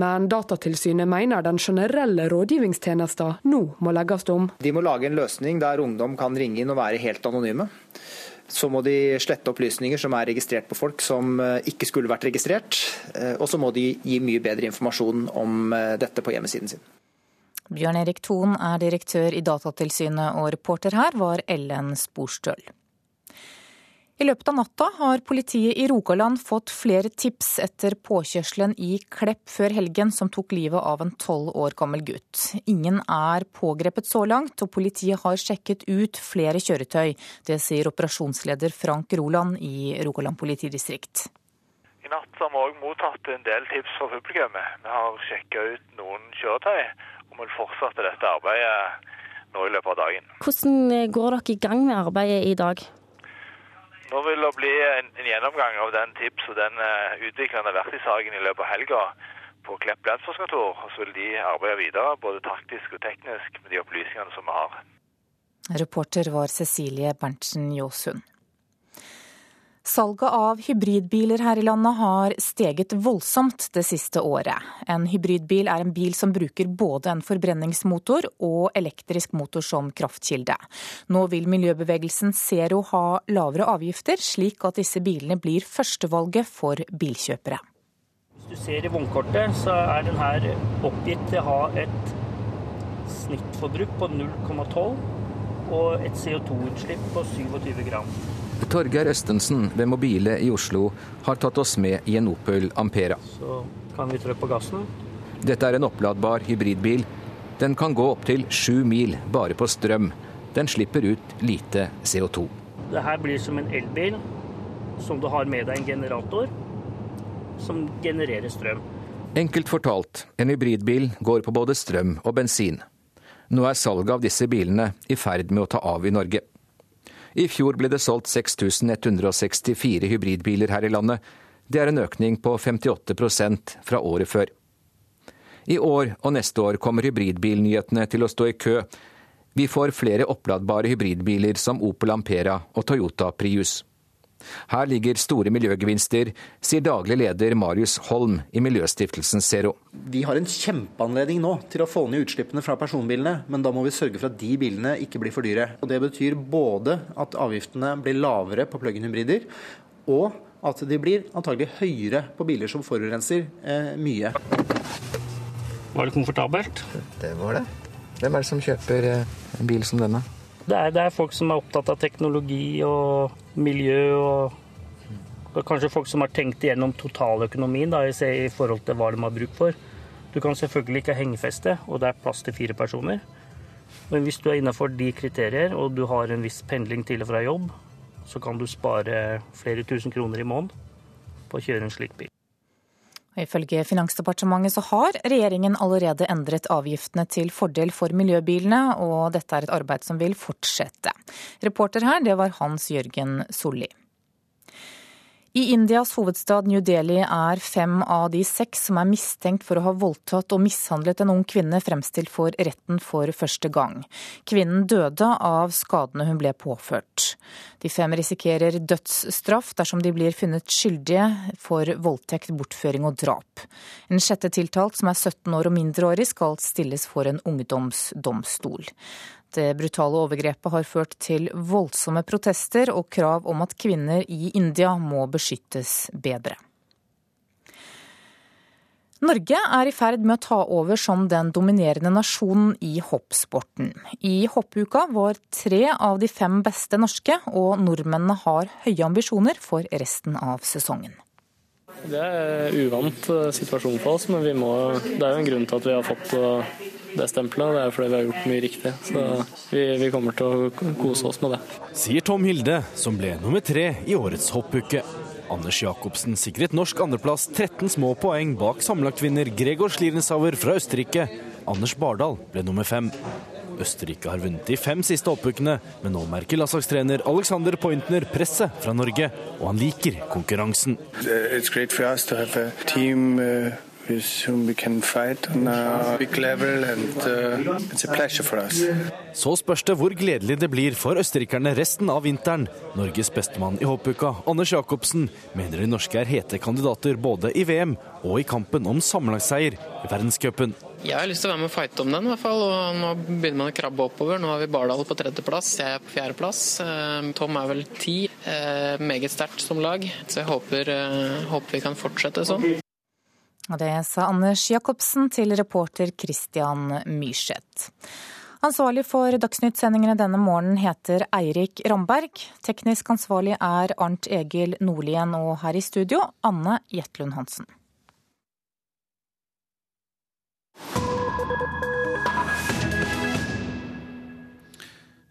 men Datatilsynet mener den generelle rådgivningstjenesten nå må legges om. De må lage en løsning der ungdom kan ringe inn og være helt anonyme. Så må de slette opplysninger som er registrert på folk som eh, ikke skulle vært registrert. Eh, og så må de gi mye bedre informasjon om eh, dette på hjemmesiden sin. Bjørn Erik Thon er direktør i Datatilsynet, og reporter her var Ellen Sporstøl. I løpet av natta har politiet i Rogaland fått flere tips etter påkjørselen i Klepp før helgen som tok livet av en tolv år gammel gutt. Ingen er pågrepet så langt, og politiet har sjekket ut flere kjøretøy. Det sier operasjonsleder Frank Roland i Rogaland politidistrikt. I natt har vi òg mottatt en del tips fra publikum. Vi har sjekka ut noen kjøretøy, og vil fortsette dette arbeidet nå i løpet av dagen. Hvordan går dere i gang med arbeidet i dag? Nå vil det bli en, en gjennomgang av den tips og den uh, utviklende verktøysaken i løpet av helga på Klepp lensmannskontor. Og så vil de arbeide videre, både taktisk og teknisk, med de opplysningene som vi har. Reporter var Cecilie Berntsen Jåsund. Salget av hybridbiler her i landet har steget voldsomt det siste året. En hybridbil er en bil som bruker både en forbrenningsmotor og elektrisk motor som kraftkilde. Nå vil miljøbevegelsen Zero ha lavere avgifter, slik at disse bilene blir førstevalget for bilkjøpere. Hvis du ser i vognkortet, så er den her oppgitt til å ha et snittforbruk på 0,12 og et CO2-utslipp på 27 gram. Torgeir Østensen ved Mobile i Oslo har tatt oss med i en Opel Ampera. Så kan vi trykke på gassen. Dette er en oppladbar hybridbil. Den kan gå opptil sju mil bare på strøm. Den slipper ut lite CO2. Det her blir som en elbil som du har med deg en generator som genererer strøm. Enkelt fortalt, en hybridbil går på både strøm og bensin. Nå er salget av disse bilene i ferd med å ta av i Norge. I fjor ble det solgt 6164 hybridbiler her i landet. Det er en økning på 58% fra året før. I år og neste år kommer hybridbilnyhetene til å stå i kø. Vi får flere oppladbare hybridbiler som Opel Ampera og Toyota Prius. Her ligger store miljøgevinster, sier daglig leder Marius Holm i Miljøstiftelsen Zero. Vi har en kjempeanledning nå til å få ned utslippene fra personbilene, men da må vi sørge for at de bilene ikke blir for dyre. Og Det betyr både at avgiftene blir lavere på plug-in hybrider, og at de blir antagelig høyere på biler som forurenser eh, mye. Var det komfortabelt? Det var det. Hvem er det som kjøper eh, en bil som denne? Det er, det er, folk som er opptatt av teknologi og miljø, og, kanskje folk som har tenkt igjennom totaløkonomien da, i forhold til hva de har bruk for. Du kan selvfølgelig ikke hengefeste, og det er plass til fire personer. Men hvis du er innenfor de kriterier, og du har en viss pendling til og fra jobb, så kan du spare flere tusen kroner i måneden på å kjøre en slik bil. Ifølge Finansdepartementet så har regjeringen allerede endret avgiftene til fordel for miljøbilene, og dette er et arbeid som vil fortsette. Reporter her, det var Hans Jørgen Solli. I Indias hovedstad New Delhi er fem av de seks som er mistenkt for å ha voldtatt og mishandlet en ung kvinne, fremstilt for retten for første gang. Kvinnen døde av skadene hun ble påført. De fem risikerer dødsstraff dersom de blir funnet skyldige for voldtekt, bortføring og drap. En sjette tiltalt, som er 17 år og mindreårig, skal stilles for en ungdomsdomstol. Det brutale overgrepet har ført til voldsomme protester og krav om at kvinner i India må beskyttes bedre. Norge er i ferd med å ta over som den dominerende nasjonen i hoppsporten. I hoppuka var tre av de fem beste norske, og nordmennene har høye ambisjoner for resten av sesongen. Det er en uvant eh, situasjon for oss, men må, det er jo en grunn til at vi har fått eh, det stempelet. Det er fordi vi har gjort mye riktig. Så vi, vi kommer til å kose oss med det. Sier Tom Hilde, som ble nummer tre i årets hoppuke. Anders Jacobsen sikret norsk andreplass 13 små poeng bak sammenlagtvinner Gregor Schlierensauer fra Østerrike. Anders Bardal ble nummer fem. Østerrike har vunnet de fem siste oppukene, men nå merker landslagstrener Alexander Pointner presset fra Norge, og han liker konkurransen. It's great for us to have a team, uh with soon we can fight on a big level, and uh, it's a pleasure for us. Så spørs det hvor gledelig det blir for østerrikerne resten av vinteren. Norges bestemann i hoppuka, Anders Jacobsen, mener de norske er hete kandidater både i VM og i kampen om sammenlagtseier i verdenscupen. Jeg har lyst til å være med og fighte om den, i hvert fall. Og nå begynner man å krabbe oppover. Nå har vi Bardal på tredjeplass, jeg er på fjerdeplass. Eh, Tom er vel ti. Eh, meget sterkt som lag, så jeg håper, eh, håper vi kan fortsette sånn. Og det sa Anders Jacobsen til reporter Christian Myrseth. Ansvarlig for Dagsnytt-sendingene denne morgenen heter Eirik Ramberg. Teknisk ansvarlig er Arnt Egil Nordlien, og her i studio Anne Jetlund Hansen.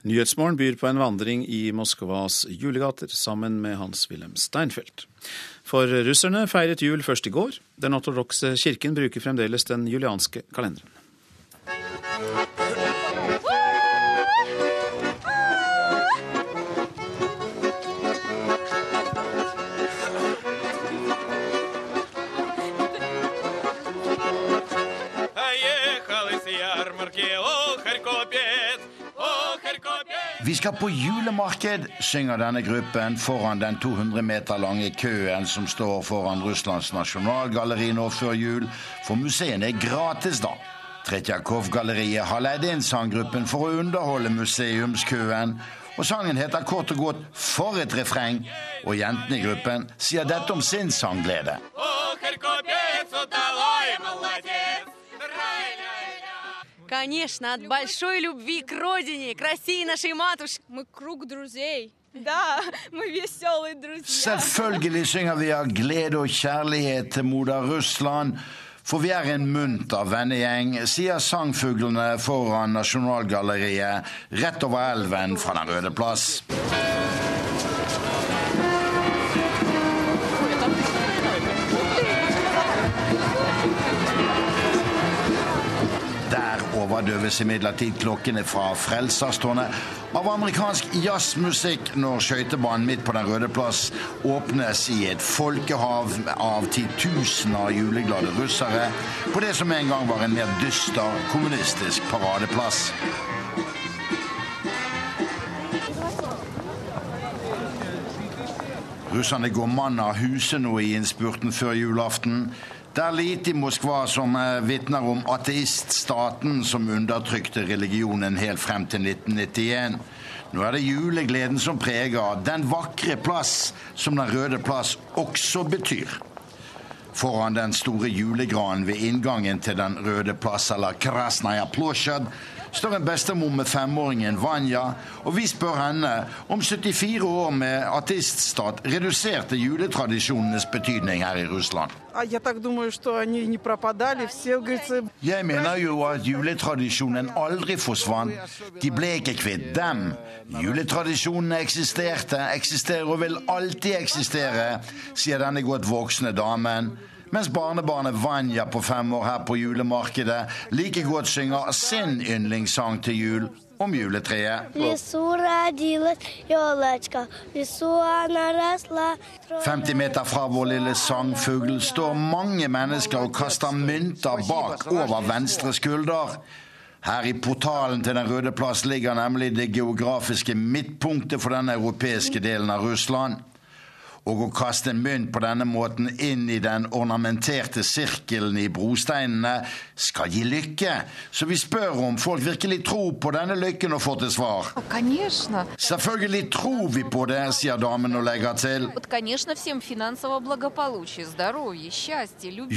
Nyhetsmorgen byr på en vandring i Moskvas julegater sammen med Hans-Wilhelm Steinfeld. For russerne feiret jul først i går. Den ortodokse kirken bruker fremdeles den julianske kalenderen. Vi skal på julemarked, synger denne gruppen foran den 200 meter lange køen som står foran Russlands nasjonalgalleri nå før jul, for museene er gratis da. Tretjakov-galleriet har leid inn sanggruppen for å underholde museumskøen, og sangen heter kort og godt 'For et refreng', og jentene i gruppen sier dette om sin sangglede. Конечно, от большой любви к родине, к России нашей матушке. Мы круг друзей. Да, мы веселые друзья. Selvfølgelig synger vi av glede og kjærlighet til moder Russland. For vi er en munter vennegjeng, sier sangfuglene foran Nasjonalgalleriet rett over elven fra Den røde plass. Overdøves imidlertid klokkene fra Frelserstårnet av amerikansk jazzmusikk når skøytebanen midt på Den røde plass åpnes i et folkehav av titusener av juleglade russere på det som en gang var en mer dyster kommunistisk paradeplass. Russerne går mann av huse nå i innspurten før julaften. Det er lite i Moskva som eh, vitner om ateiststaten som undertrykte religionen helt frem til 1991. Nå er det julegleden som preger den vakre plass som Den røde plass også betyr. Foran den store julegranen ved inngangen til Den røde plass, eller Krasnaja plosjad, står en bestemor med femåringen Vanja, og vi spør henne om 74 år med ateiststat reduserte juletradisjonenes betydning her i Russland. Jeg mener jo at juletradisjonen aldri forsvant. De ble ikke kvitt dem. Juletradisjonene eksisterte, eksisterer og vil alltid eksistere, sier denne godt voksne damen mens barnebarnet Vanja på fem år her på julemarkedet like godt synger sin yndlingssang til jul om juletreet. 50 meter fra vår lille sangfugl står mange mennesker og kaster mynter bak over venstre skulder. Her i portalen til Den røde plass ligger nemlig det geografiske midtpunktet for den europeiske delen av Russland. Og å kaste en mynt på denne måten inn i den ornamenterte sirkelen i brosteinene skal gi lykke. Så vi spør om folk virkelig tror på denne lykken, og får til svar. Selvfølgelig tror vi på det, sier damen og legger til.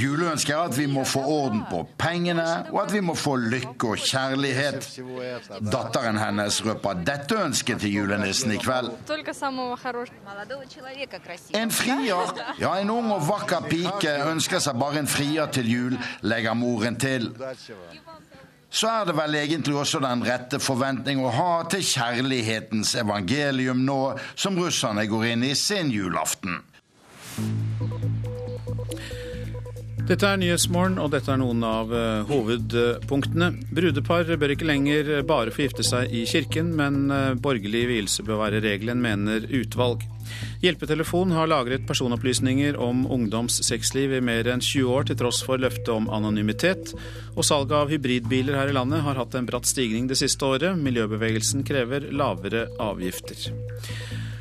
Juleønsket er at vi må få orden på pengene, og at vi må få lykke og kjærlighet. Datteren hennes røper dette ønsket til julenissen i kveld. En frier, ja en ung og vakker pike ønsker seg bare en frier til jul, legger moren til. Så er det vel egentlig også den rette forventning å ha til kjærlighetens evangelium nå som russerne går inn i sin julaften. Dette er Nyhetsmorgen, og dette er noen av uh, hovedpunktene. Brudepar bør ikke lenger bare få gifte seg i kirken, men uh, borgerlig vielse bør være regelen, mener utvalg. Hjelpetelefon har lagret personopplysninger om ungdoms sexliv i mer enn 20 år, til tross for løftet om anonymitet. Og salget av hybridbiler her i landet har hatt en bratt stigning det siste året. Miljøbevegelsen krever lavere avgifter.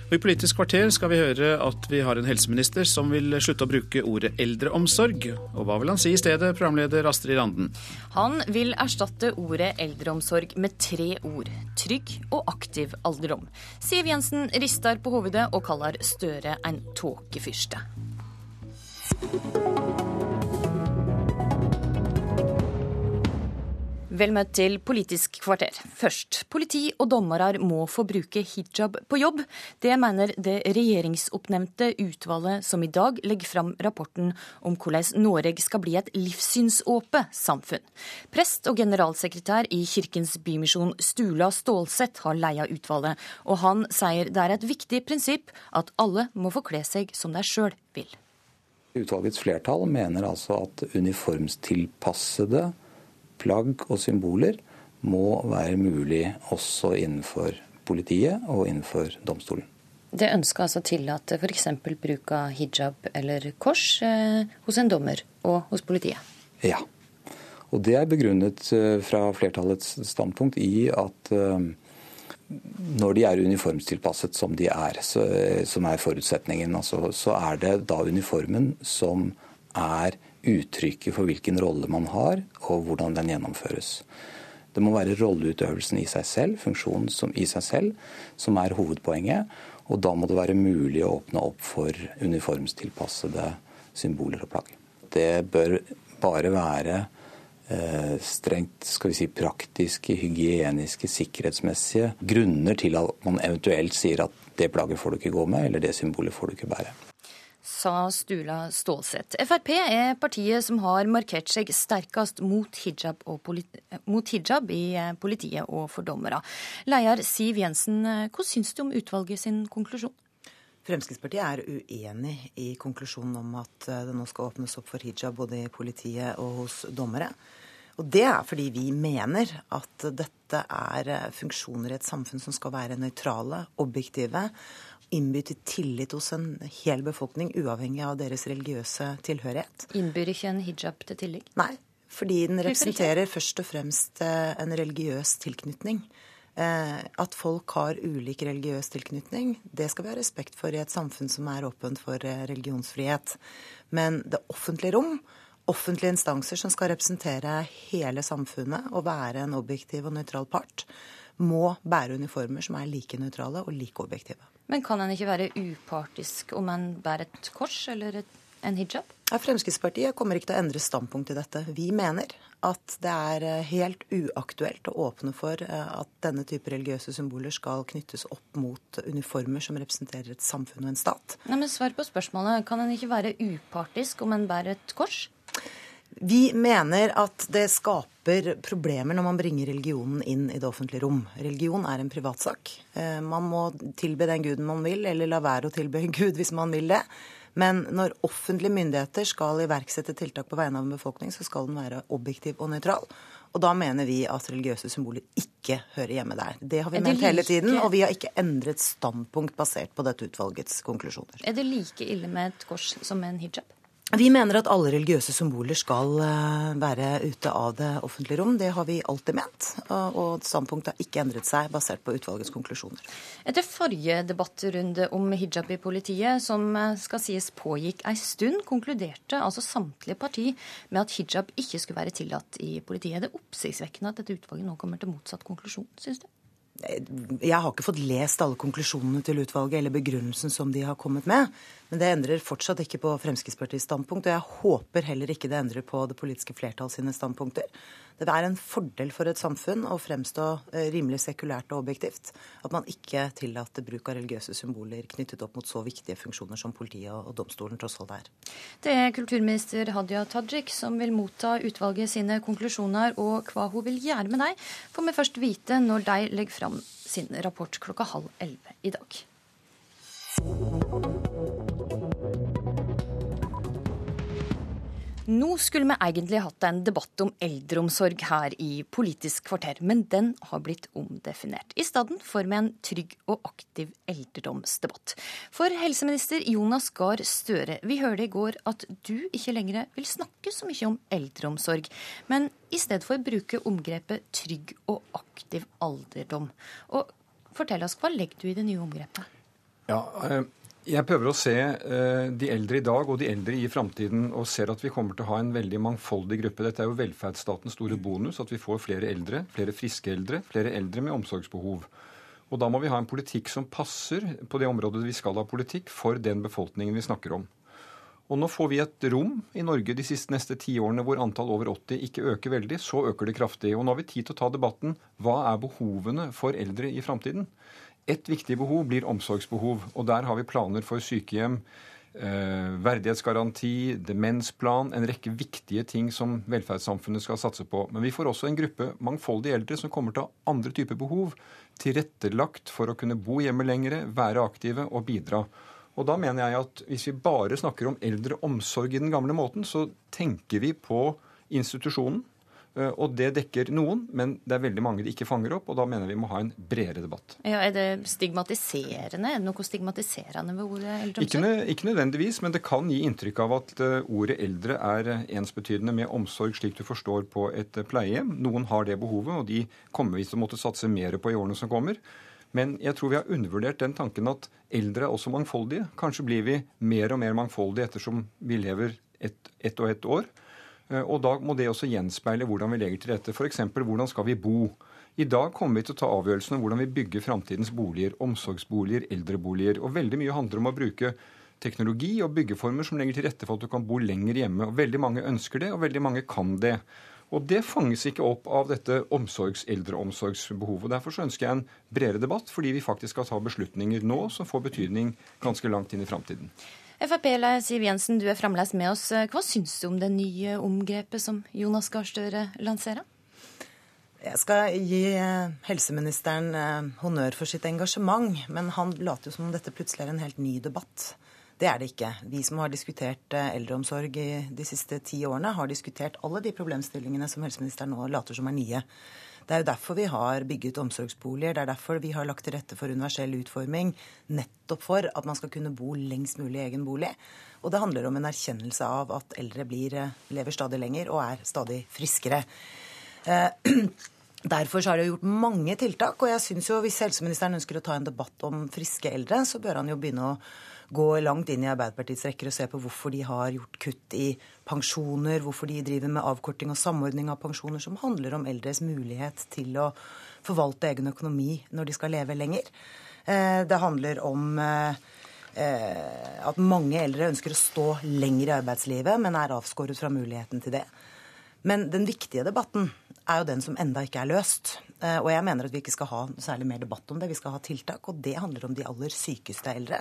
Og I Politisk kvarter skal vi høre at vi har en helseminister som vil slutte å bruke ordet eldreomsorg. Og hva vil han si i stedet, programleder Astrid Randen? Han vil erstatte ordet eldreomsorg med tre ord. Trygg og aktiv alderdom. Siv Jensen rister på hovedet og kaller Støre en tåkefyrste. Vel møtt til Politisk kvarter. Først, politi og dommere må få bruke hijab på jobb. Det mener det regjeringsoppnevnte utvalget som i dag legger fram rapporten om hvordan Norge skal bli et livssynsåpent samfunn. Prest og generalsekretær i Kirkens Bymisjon, Stula Stålseth, har leia utvalget, og han sier det er et viktig prinsipp at alle må få kle seg som de sjøl vil. Utvalgets flertall mener altså at uniformstilpassede plagg og symboler må være mulig også innenfor politiet og innenfor domstolen. Det ønsker altså å tillate f.eks. bruk av hijab eller kors eh, hos en dommer og hos politiet? Ja. Og det er begrunnet eh, fra flertallets standpunkt i at eh, når de er uniformstilpasset som de er, så, eh, som er forutsetningen, altså, så er det da uniformen som er uttrykket for hvilken rolle man har, og hvordan den gjennomføres. Det må være rolleutøvelsen i seg selv, funksjonen som, i seg selv, som er hovedpoenget. Og da må det være mulig å åpne opp for uniformstilpassede symboler og plagg. Det bør bare være eh, strengt skal vi si, praktiske, hygieniske, sikkerhetsmessige grunner til at man eventuelt sier at det plagget får du ikke gå med, eller det symbolet får du ikke bære sa Stula Stålseth. Frp er partiet som har markert seg sterkest mot hijab, mot hijab i eh, politiet og for dommere. Leder Siv Jensen, eh, hva syns du om utvalget sin konklusjon? Fremskrittspartiet er uenig i konklusjonen om at eh, det nå skal åpnes opp for hijab både i politiet og hos dommere. Og Det er fordi vi mener at dette er funksjoner i et samfunn som skal være nøytrale, objektive, innbyr til tillit hos en hel befolkning, uavhengig av deres religiøse tilhørighet. Innbyr ikke en hijab til tillit? Nei, fordi den representerer først og fremst eh, en religiøs tilknytning. Eh, at folk har ulik religiøs tilknytning, det skal vi ha respekt for i et samfunn som er åpent for eh, religionsfrihet. Men det offentlige rom, offentlige instanser som skal representere hele samfunnet og være en objektiv og nøytral part, må bære uniformer som er like nøytrale og like objektive. Men kan en ikke være upartisk om en bærer et kors eller et, en hijab? Fremskrittspartiet kommer ikke til å endre standpunkt i dette. Vi mener at det er eh, helt uaktuelt å åpne for eh, at denne type religiøse symboler skal knyttes opp mot uniformer som representerer et samfunn og en stat. Nei, men Svar på spørsmålet. Kan en ikke være upartisk om en bærer et kors? Vi mener at det skaper problemer når man bringer religionen inn i det offentlige rom. Religion er en privatsak. Eh, man må tilbe den guden man vil, eller la være å tilbe en gud hvis man vil det. Men når offentlige myndigheter skal iverksette tiltak på vegne av en befolkning, så skal den være objektiv og nøytral. Og da mener vi at religiøse symboler ikke hører hjemme der. Det har vi ment hele tiden, og vi har ikke endret standpunkt basert på dette utvalgets konklusjoner. Er det like ille med et kors som med en hijab? Vi mener at alle religiøse symboler skal eh, være ute av det offentlige rom. Det har vi alltid ment, og standpunktet har ikke endret seg basert på utvalgets konklusjoner. Etter forrige debattrunde om hijab i politiet, som eh, skal sies pågikk ei stund, konkluderte altså samtlige parti med at hijab ikke skulle være tillatt i politiet. Er det oppsiktsvekkende at dette utvalget nå kommer til motsatt konklusjon, syns du? Jeg har ikke fått lest alle konklusjonene til utvalget eller begrunnelsen som de har kommet med. Men det endrer fortsatt ikke på Fremskrittspartiets standpunkt. Og jeg håper heller ikke det endrer på det politiske flertall sine standpunkter. Det er en fordel for et samfunn å fremstå eh, rimelig sekulært og objektivt. At man ikke tillater bruk av religiøse symboler knyttet opp mot så viktige funksjoner som politiet og domstolen tross alt er. Det er kulturminister Hadia Tajik som vil motta utvalget sine konklusjoner, og hva hun vil gjøre med dem, får vi først vite når de legger fram sin rapport klokka halv elleve i dag. Nå skulle vi egentlig hatt en debatt om eldreomsorg her i Politisk kvarter, men den har blitt omdefinert. I stedet får vi en trygg og aktiv eldredomsdebatt. For helseminister Jonas Gahr Støre, vi hørte i går at du ikke lenger vil snakke så mye om eldreomsorg, men i stedet for bruke omgrepet trygg og aktiv alderdom. Og fortell oss, hva legger du i det nye omgrepet? Ja, eh, jeg prøver å se uh, de eldre i dag og de eldre i framtiden, og ser at vi kommer til å ha en veldig mangfoldig gruppe. Dette er jo velferdsstatens store bonus, at vi får flere eldre, flere friske eldre, flere eldre med omsorgsbehov. Og da må vi ha en politikk som passer på det området vi skal ha politikk, for den befolkningen vi snakker om. Og nå får vi et rom i Norge de siste neste ti årene hvor antall over 80 ikke øker veldig. Så øker det kraftig. Og nå har vi tid til å ta debatten hva er behovene for eldre i framtiden. Et viktig behov blir omsorgsbehov. Og der har vi planer for sykehjem, eh, verdighetsgaranti, demensplan, en rekke viktige ting som velferdssamfunnet skal satse på. Men vi får også en gruppe mangfoldige eldre som kommer til å ha andre typer behov. Tilrettelagt for å kunne bo hjemme lengre, være aktive og bidra. Og da mener jeg at hvis vi bare snakker om eldreomsorg i den gamle måten, så tenker vi på institusjonen. Eh, og det dekker noen, men det er veldig mange de ikke fanger opp. Og da mener vi må ha en bredere debatt. Ja, Er det stigmatiserende? Er det noe stigmatiserende ved ordet eldreomsorg? Ikke, ikke, nødvendigvis, men det kan gi inntrykk av at eh, ordet eldre er ensbetydende med omsorg, slik du forstår på et pleiehjem. Noen har det behovet, og de kommer vi til å måtte satse mer på i årene som kommer. Men jeg tror vi har undervurdert den tanken at eldre er også mangfoldige. Kanskje blir vi mer og mer mangfoldige ettersom vi lever ett et og ett år. Eh, og da må det også gjenspeile hvordan vi legger til rette. F.eks. hvordan skal vi bo? I dag kommer vi til å ta avgjørelsen om hvordan vi bygger framtidens boliger. Omsorgsboliger, eldreboliger. Og veldig mye handler om å bruke teknologi og byggeformer som legger til rette for at du kan bo lenger hjemme. Og Veldig mange ønsker det, og veldig mange kan det. Og det fanges ikke opp av dette omsorgs, eldreomsorgsbehovet. Derfor så ønsker jeg en bredere debatt, fordi vi faktisk skal ta beslutninger nå som får betydning ganske langt inn i framtiden. Frp-leder Siv Jensen, du er fremdeles med oss. Hva syns du om det nye omgrepet som Jonas Gahr Støre lanserer? Jeg skal gi eh, helseministeren eh, honnør for sitt engasjement, men han later jo som om dette plutselig er en helt ny debatt. Det er det ikke. Vi som har diskutert eh, eldreomsorg i de siste ti årene, har diskutert alle de problemstillingene som helseministeren nå later som er nye. Det er jo derfor vi har bygget omsorgsboliger. Det er derfor vi har lagt til rette for universell utforming. Nettopp for at man skal kunne bo lengst mulig i egen bolig. Og det handler om en erkjennelse av at eldre blir, eh, lever stadig lenger og er stadig friskere. Eh, derfor har det gjort mange tiltak, og jeg synes jo hvis helseministeren ønsker å ta en debatt om friske eldre, så bør han jo begynne å gå langt inn i Arbeiderpartiets rekker og se på hvorfor de har gjort kutt i pensjoner, hvorfor de driver med avkorting og samordning av pensjoner, som handler om eldres mulighet til å forvalte egen økonomi når de skal leve lenger. Eh, det handler om eh, eh, at mange eldre ønsker å stå lenger i arbeidslivet, men er avskåret fra muligheten til det. Men den viktige debatten er jo den som enda ikke er løst. Og jeg mener at vi ikke skal ha særlig mer debatt om det. Vi skal ha tiltak, og det handler om de aller sykeste eldre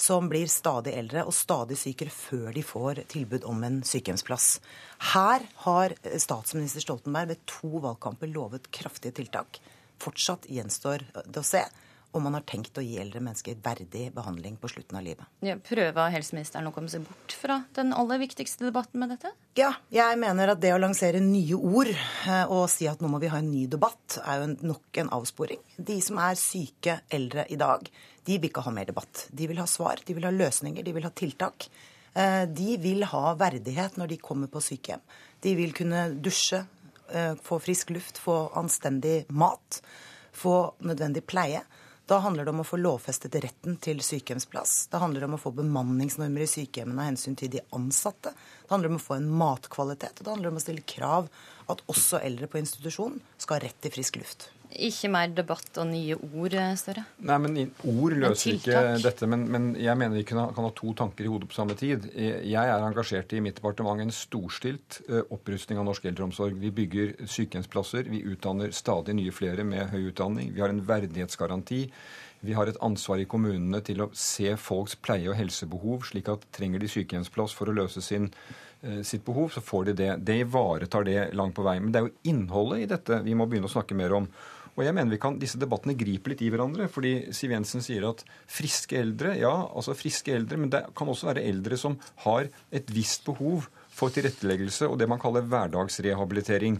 som blir stadig eldre og stadig sykere før de får tilbud om en sykehjemsplass. Her har statsminister Stoltenberg ved to valgkamper lovet kraftige tiltak. Fortsatt gjenstår det å se om man har tenkt å gi eldre mennesker verdig behandling på slutten av livet. Ja, prøver helseministeren å komme seg bort fra den aller viktigste debatten med dette? Ja, jeg mener at det å lansere nye ord eh, og si at nå må vi ha en ny debatt, er jo nok en avsporing. De som er syke eldre i dag, de vil ikke ha mer debatt. De vil ha svar, de vil ha løsninger, de vil ha tiltak. Eh, de vil ha verdighet når de kommer på sykehjem. De vil kunne dusje, eh, få frisk luft, få anstendig mat, få nødvendig pleie. Da handler det om å få lovfestet retten til sykehjemsplass. Det handler om å få bemanningsnormer i sykehjemmene av hensyn til de ansatte. Det handler om å få en matkvalitet. Og det handler om å stille krav at også eldre på institusjon skal ha rett til frisk luft. Ikke mer debatt og nye ord, eh, Støre? Nei, men Ord løser ikke dette. Men, men, jeg mener vi kan ha, to tanker i hodet på samme tid. Jeg er engasjert i mitt departement en storstilt uh, opprustning av norsk eldreomsorg. Vi bygger sykehjemsplasser. Vi utdanner stadig nye flere med høy utdanning. Vi har en verdighetsgaranti. Vi har et ansvar i kommunene til å se folks pleie- og helsebehov, slik at trenger de sykehjemsplass for å løse sin, uh, sitt behov, så får de det. Det ivaretar det langt på vei. Men det er jo innholdet i dette vi må begynne å snakke mer om. Og jeg mener vi kan, Disse debattene griper litt i hverandre. fordi Siv Jensen sier at friske eldre, ja, altså friske eldre, men det kan også være eldre som har et visst behov for tilretteleggelse og det man kaller hverdagsrehabilitering.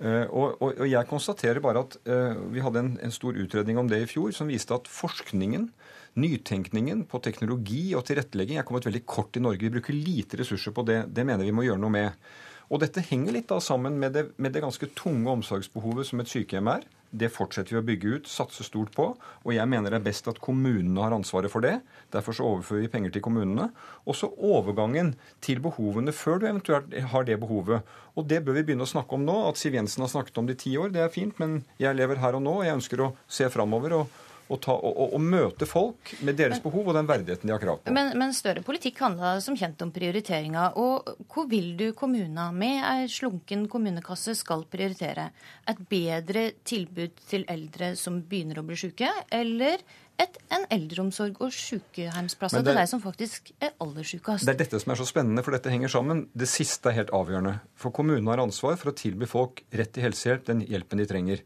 Uh, og, og, og, jeg konstaterer bare at uh, vi hadde en, en, stor utredning om det i fjor som viste at forskningen, nytenkningen på teknologi og tilrettelegging er kommet veldig kort i Norge. Vi bruker lite ressurser på det. Det mener vi må gjøre noe med. Og dette henger litt da sammen med det, med det ganske tunge omsorgsbehovet som et sykehjem er. Det fortsetter vi å bygge ut, satse stort på. Og jeg mener det er best at kommunene har ansvaret for det. Derfor så overfører vi penger til kommunene. Og så overgangen til behovene før du eventuelt har det behovet. Og det bør vi begynne å snakke om nå. At Siv Jensen har snakket om det i ti år, det er fint. Men jeg lever her og nå, og jeg ønsker å se framover. Og, å, ta, å, å møte folk med deres men, behov og den verdigheten de har krav på. Men, men større politikk handla som kjent om prioriteringer. Og hvor vil du kommuna med ei slunken kommunekasse skal prioritere? Et bedre tilbud til eldre som begynner å bli syke, eller et, en eldreomsorg og sykehjemsplasser til deg som faktisk er aller sykest. Det er dette som er så spennende, for dette henger sammen. Det siste er helt avgjørende. For kommunene har ansvar for å tilby folk rett til helsehjelp, den hjelpen de trenger.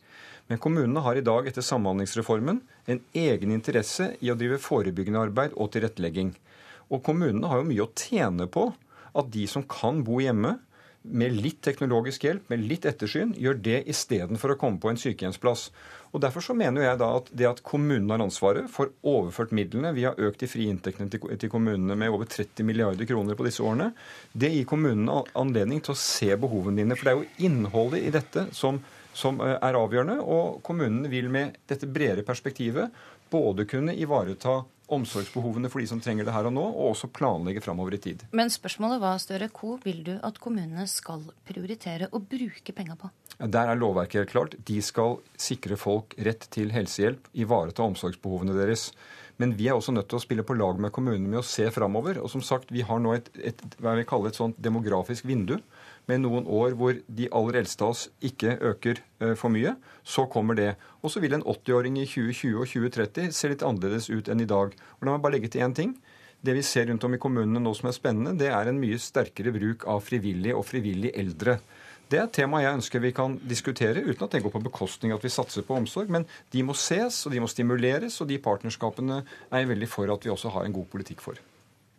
Men kommunene har i dag etter Samhandlingsreformen en egen interesse i å drive forebyggende arbeid og tilrettelegging. Og kommunene har jo mye å tjene på at de som kan bo hjemme, med litt teknologisk hjelp, med litt ettersyn, gjør det istedenfor å komme på en sykehjemsplass. Og Derfor så mener jeg da at det at kommunene har ansvaret, for overført midlene Vi har økt de frie inntektene til kommunene med over 30 milliarder kroner på disse årene. Det gir kommunene anledning til å se behovene dine. For det er jo innholdet i dette som, som eh, er avgjørende. Og kommunene vil med dette bredere perspektivet både kunne ivareta omsorgsbehovene for de som trenger det her og nå, og også planlegge framover i tid. Men spørsmålet var, Støre, hvor vil du at kommunene skal prioritere å bruke penger på? Der er lovverket helt klart. De skal sikre folk rett til helsehjelp, ivareta omsorgsbehovene deres. Men vi er også nødt til å spille på lag med kommunene med å se framover. Og som sagt, vi har nå et, et, hva jeg vil kalle et sånt demografisk vindu med noen år hvor de aller eldste av oss ikke øker eh, for mye. Så kommer det. Og så vil en 80-åring i 2020 og 2030 se litt annerledes ut enn i dag. Og La meg bare legge til én ting. Det vi ser rundt om i kommunene nå som er spennende, det er en mye sterkere bruk av frivillige og frivillig eldre. Det er et tema jeg ønsker vi kan diskutere, uten at det går på bekostning av at vi satser på omsorg. Men de må ses, og de må stimuleres, og de partnerskapene er jeg veldig for at vi også har en god politikk for.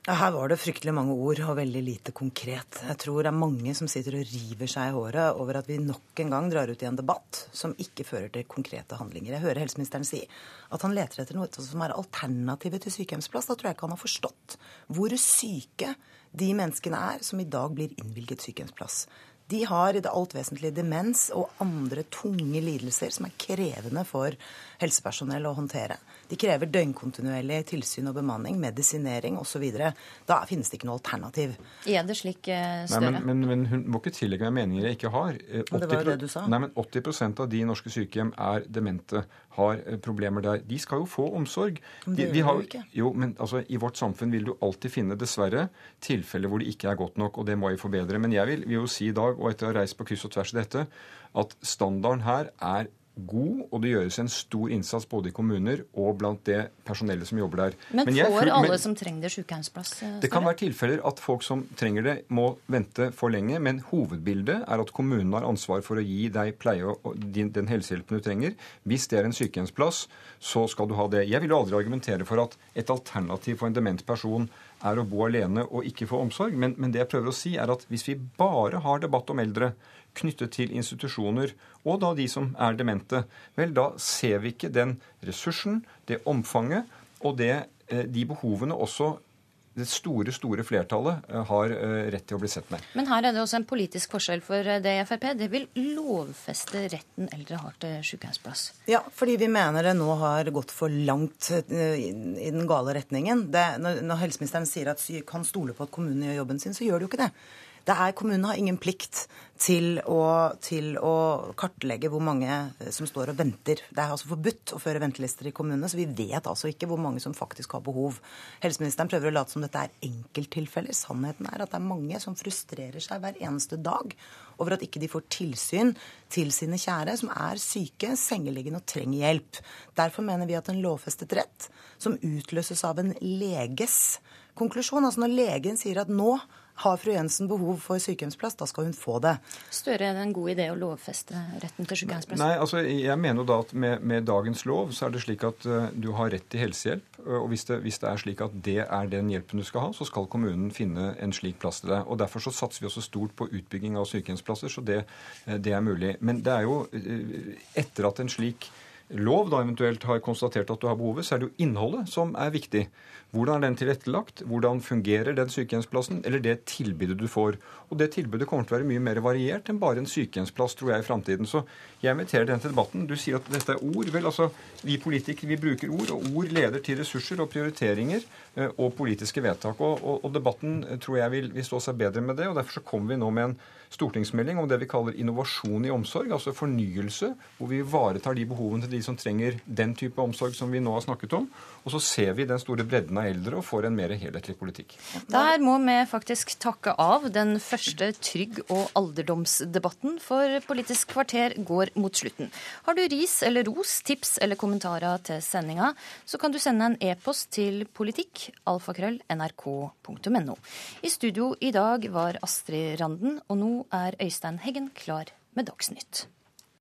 Her var det fryktelig mange ord og veldig lite konkret. Jeg tror det er mange som sitter og river seg i håret over at vi nok en gang drar ut i en debatt som ikke fører til konkrete handlinger. Jeg hører helseministeren si at han leter etter noe som er alternativet til sykehjemsplass. Da tror jeg ikke han har forstått hvor syke de menneskene er som i dag blir innvilget sykehjemsplass. De har i det alt vesentlige demens og andre tunge lidelser som er krevende for helsepersonell å håndtere. De krever døgnkontinuerlig tilsyn og bemanning, medisinering osv. Da finnes det ikke noe alternativ. Er det slik, eh, Støre? Nei, men, men, men, hun må ikke tillegge meg meninger jeg ikke har. 80, eh, det var jo det du sa. Nei, men 80% av de i norske sykehjem er demente, har eh, problemer der. De skal jo få omsorg. Men det de, gjør har, jo ikke. Jo, men altså, I vårt samfunn vil du alltid finne, dessverre, tilfeller hvor det ikke er godt nok, og det må vi forbedre. Men jeg vil, vil jo si i dag, og etter å ha reist på kryss og tvers i dette, at standarden her er god, og det gjøres en stor innsats både i kommuner og blant det personellet som jobber der. Men, men får alle men, som trenger det, sykehjemsplass? Eh, det kan være tilfeller at folk som trenger det, må vente for lenge, men hovedbildet er at kommunen har ansvar for å gi deg pleie og din, den helsehjelpen du trenger. Hvis det er en sykehjemsplass, så skal du ha det. Jeg vil jo aldri argumentere for at et alternativ for en dement person er å bo alene og ikke få omsorg, men, men det jeg prøver å si, er at hvis vi bare har debatt om eldre, knyttet til institusjoner, og da de som er demente, vel, da ser vi ikke den ressursen, det omfanget og det, eh, de behovene også det store store flertallet eh, har eh, rett til å bli sett med. Men her er det også en politisk forskjell for det i Frp. Det vil lovfeste retten eldre har til sykehjemsplass. Ja, fordi vi mener det nå har gått for langt i den gale retningen. Det, når helseministeren sier at syk kan stole på at kommunene gjør jobben sin, så gjør de jo ikke det. Det er, Kommunene har ingen plikt til å, til å, kartlegge hvor mange som står og venter. Det er altså forbudt å føre ventelister i kommunene, så vi vet altså ikke hvor mange som faktisk har behov. Helseministeren prøver å late som dette er enkelttilfeller. Sannheten er at det er mange som frustrerer seg hver eneste dag over at ikke de får tilsyn til sine kjære som er syke, sengeliggende og trenger hjelp. Derfor mener vi at en lovfestet rett som utløses av en leges konklusjon, altså når legen sier at nå har fru Jensen behov for sykehjemsplass, da skal hun få det. Støre, er det en god idé å lovfeste retten til sykehjemsplass? Nei, altså jeg mener jo da at med, med, dagens lov så er det slik at uh, du har rett til helsehjelp. Og hvis det, hvis det, er slik at det er den hjelpen du skal ha, så skal kommunen finne en slik plass til deg. Og Derfor så satser vi også stort på utbygging av sykehjemsplasser, så det, eh, det er mulig. Men det er jo uh, etter at en slik lov da eventuelt har konstatert at du har behovet, så er det jo innholdet som er viktig. Hvordan er den tilrettelagt? Hvordan fungerer den sykehjemsplassen? Eller det tilbudet du får. Og det tilbudet kommer til å være mye mer variert enn bare en sykehjemsplass, tror jeg, i framtiden. Så jeg inviterer den til debatten. Du sier at dette er ord. Vel, altså, vi politikere vi bruker ord, og ord leder til ressurser og prioriteringer eh, og politiske vedtak. Og, og, og debatten eh, tror jeg vil, vil stå seg bedre med det. og Derfor så kommer vi nå med en stortingsmelding om det vi kaller innovasjon i omsorg, altså fornyelse, hvor vi ivaretar de behovene til de som trenger den type omsorg som vi nå har snakket om. Og så ser vi den store bredden av eldre og får en mer helhetlig politikk. Der må vi faktisk takke av den første trygg- og alderdomsdebatten, for Politisk kvarter går mot slutten. Har du ris eller ros, tips eller kommentarer til sendinga, så kan du sende en e-post til politikk, alfakrøll, nrk.no. I studio i dag var Astrid Randen, og nå er Øystein Heggen klar med Dagsnytt.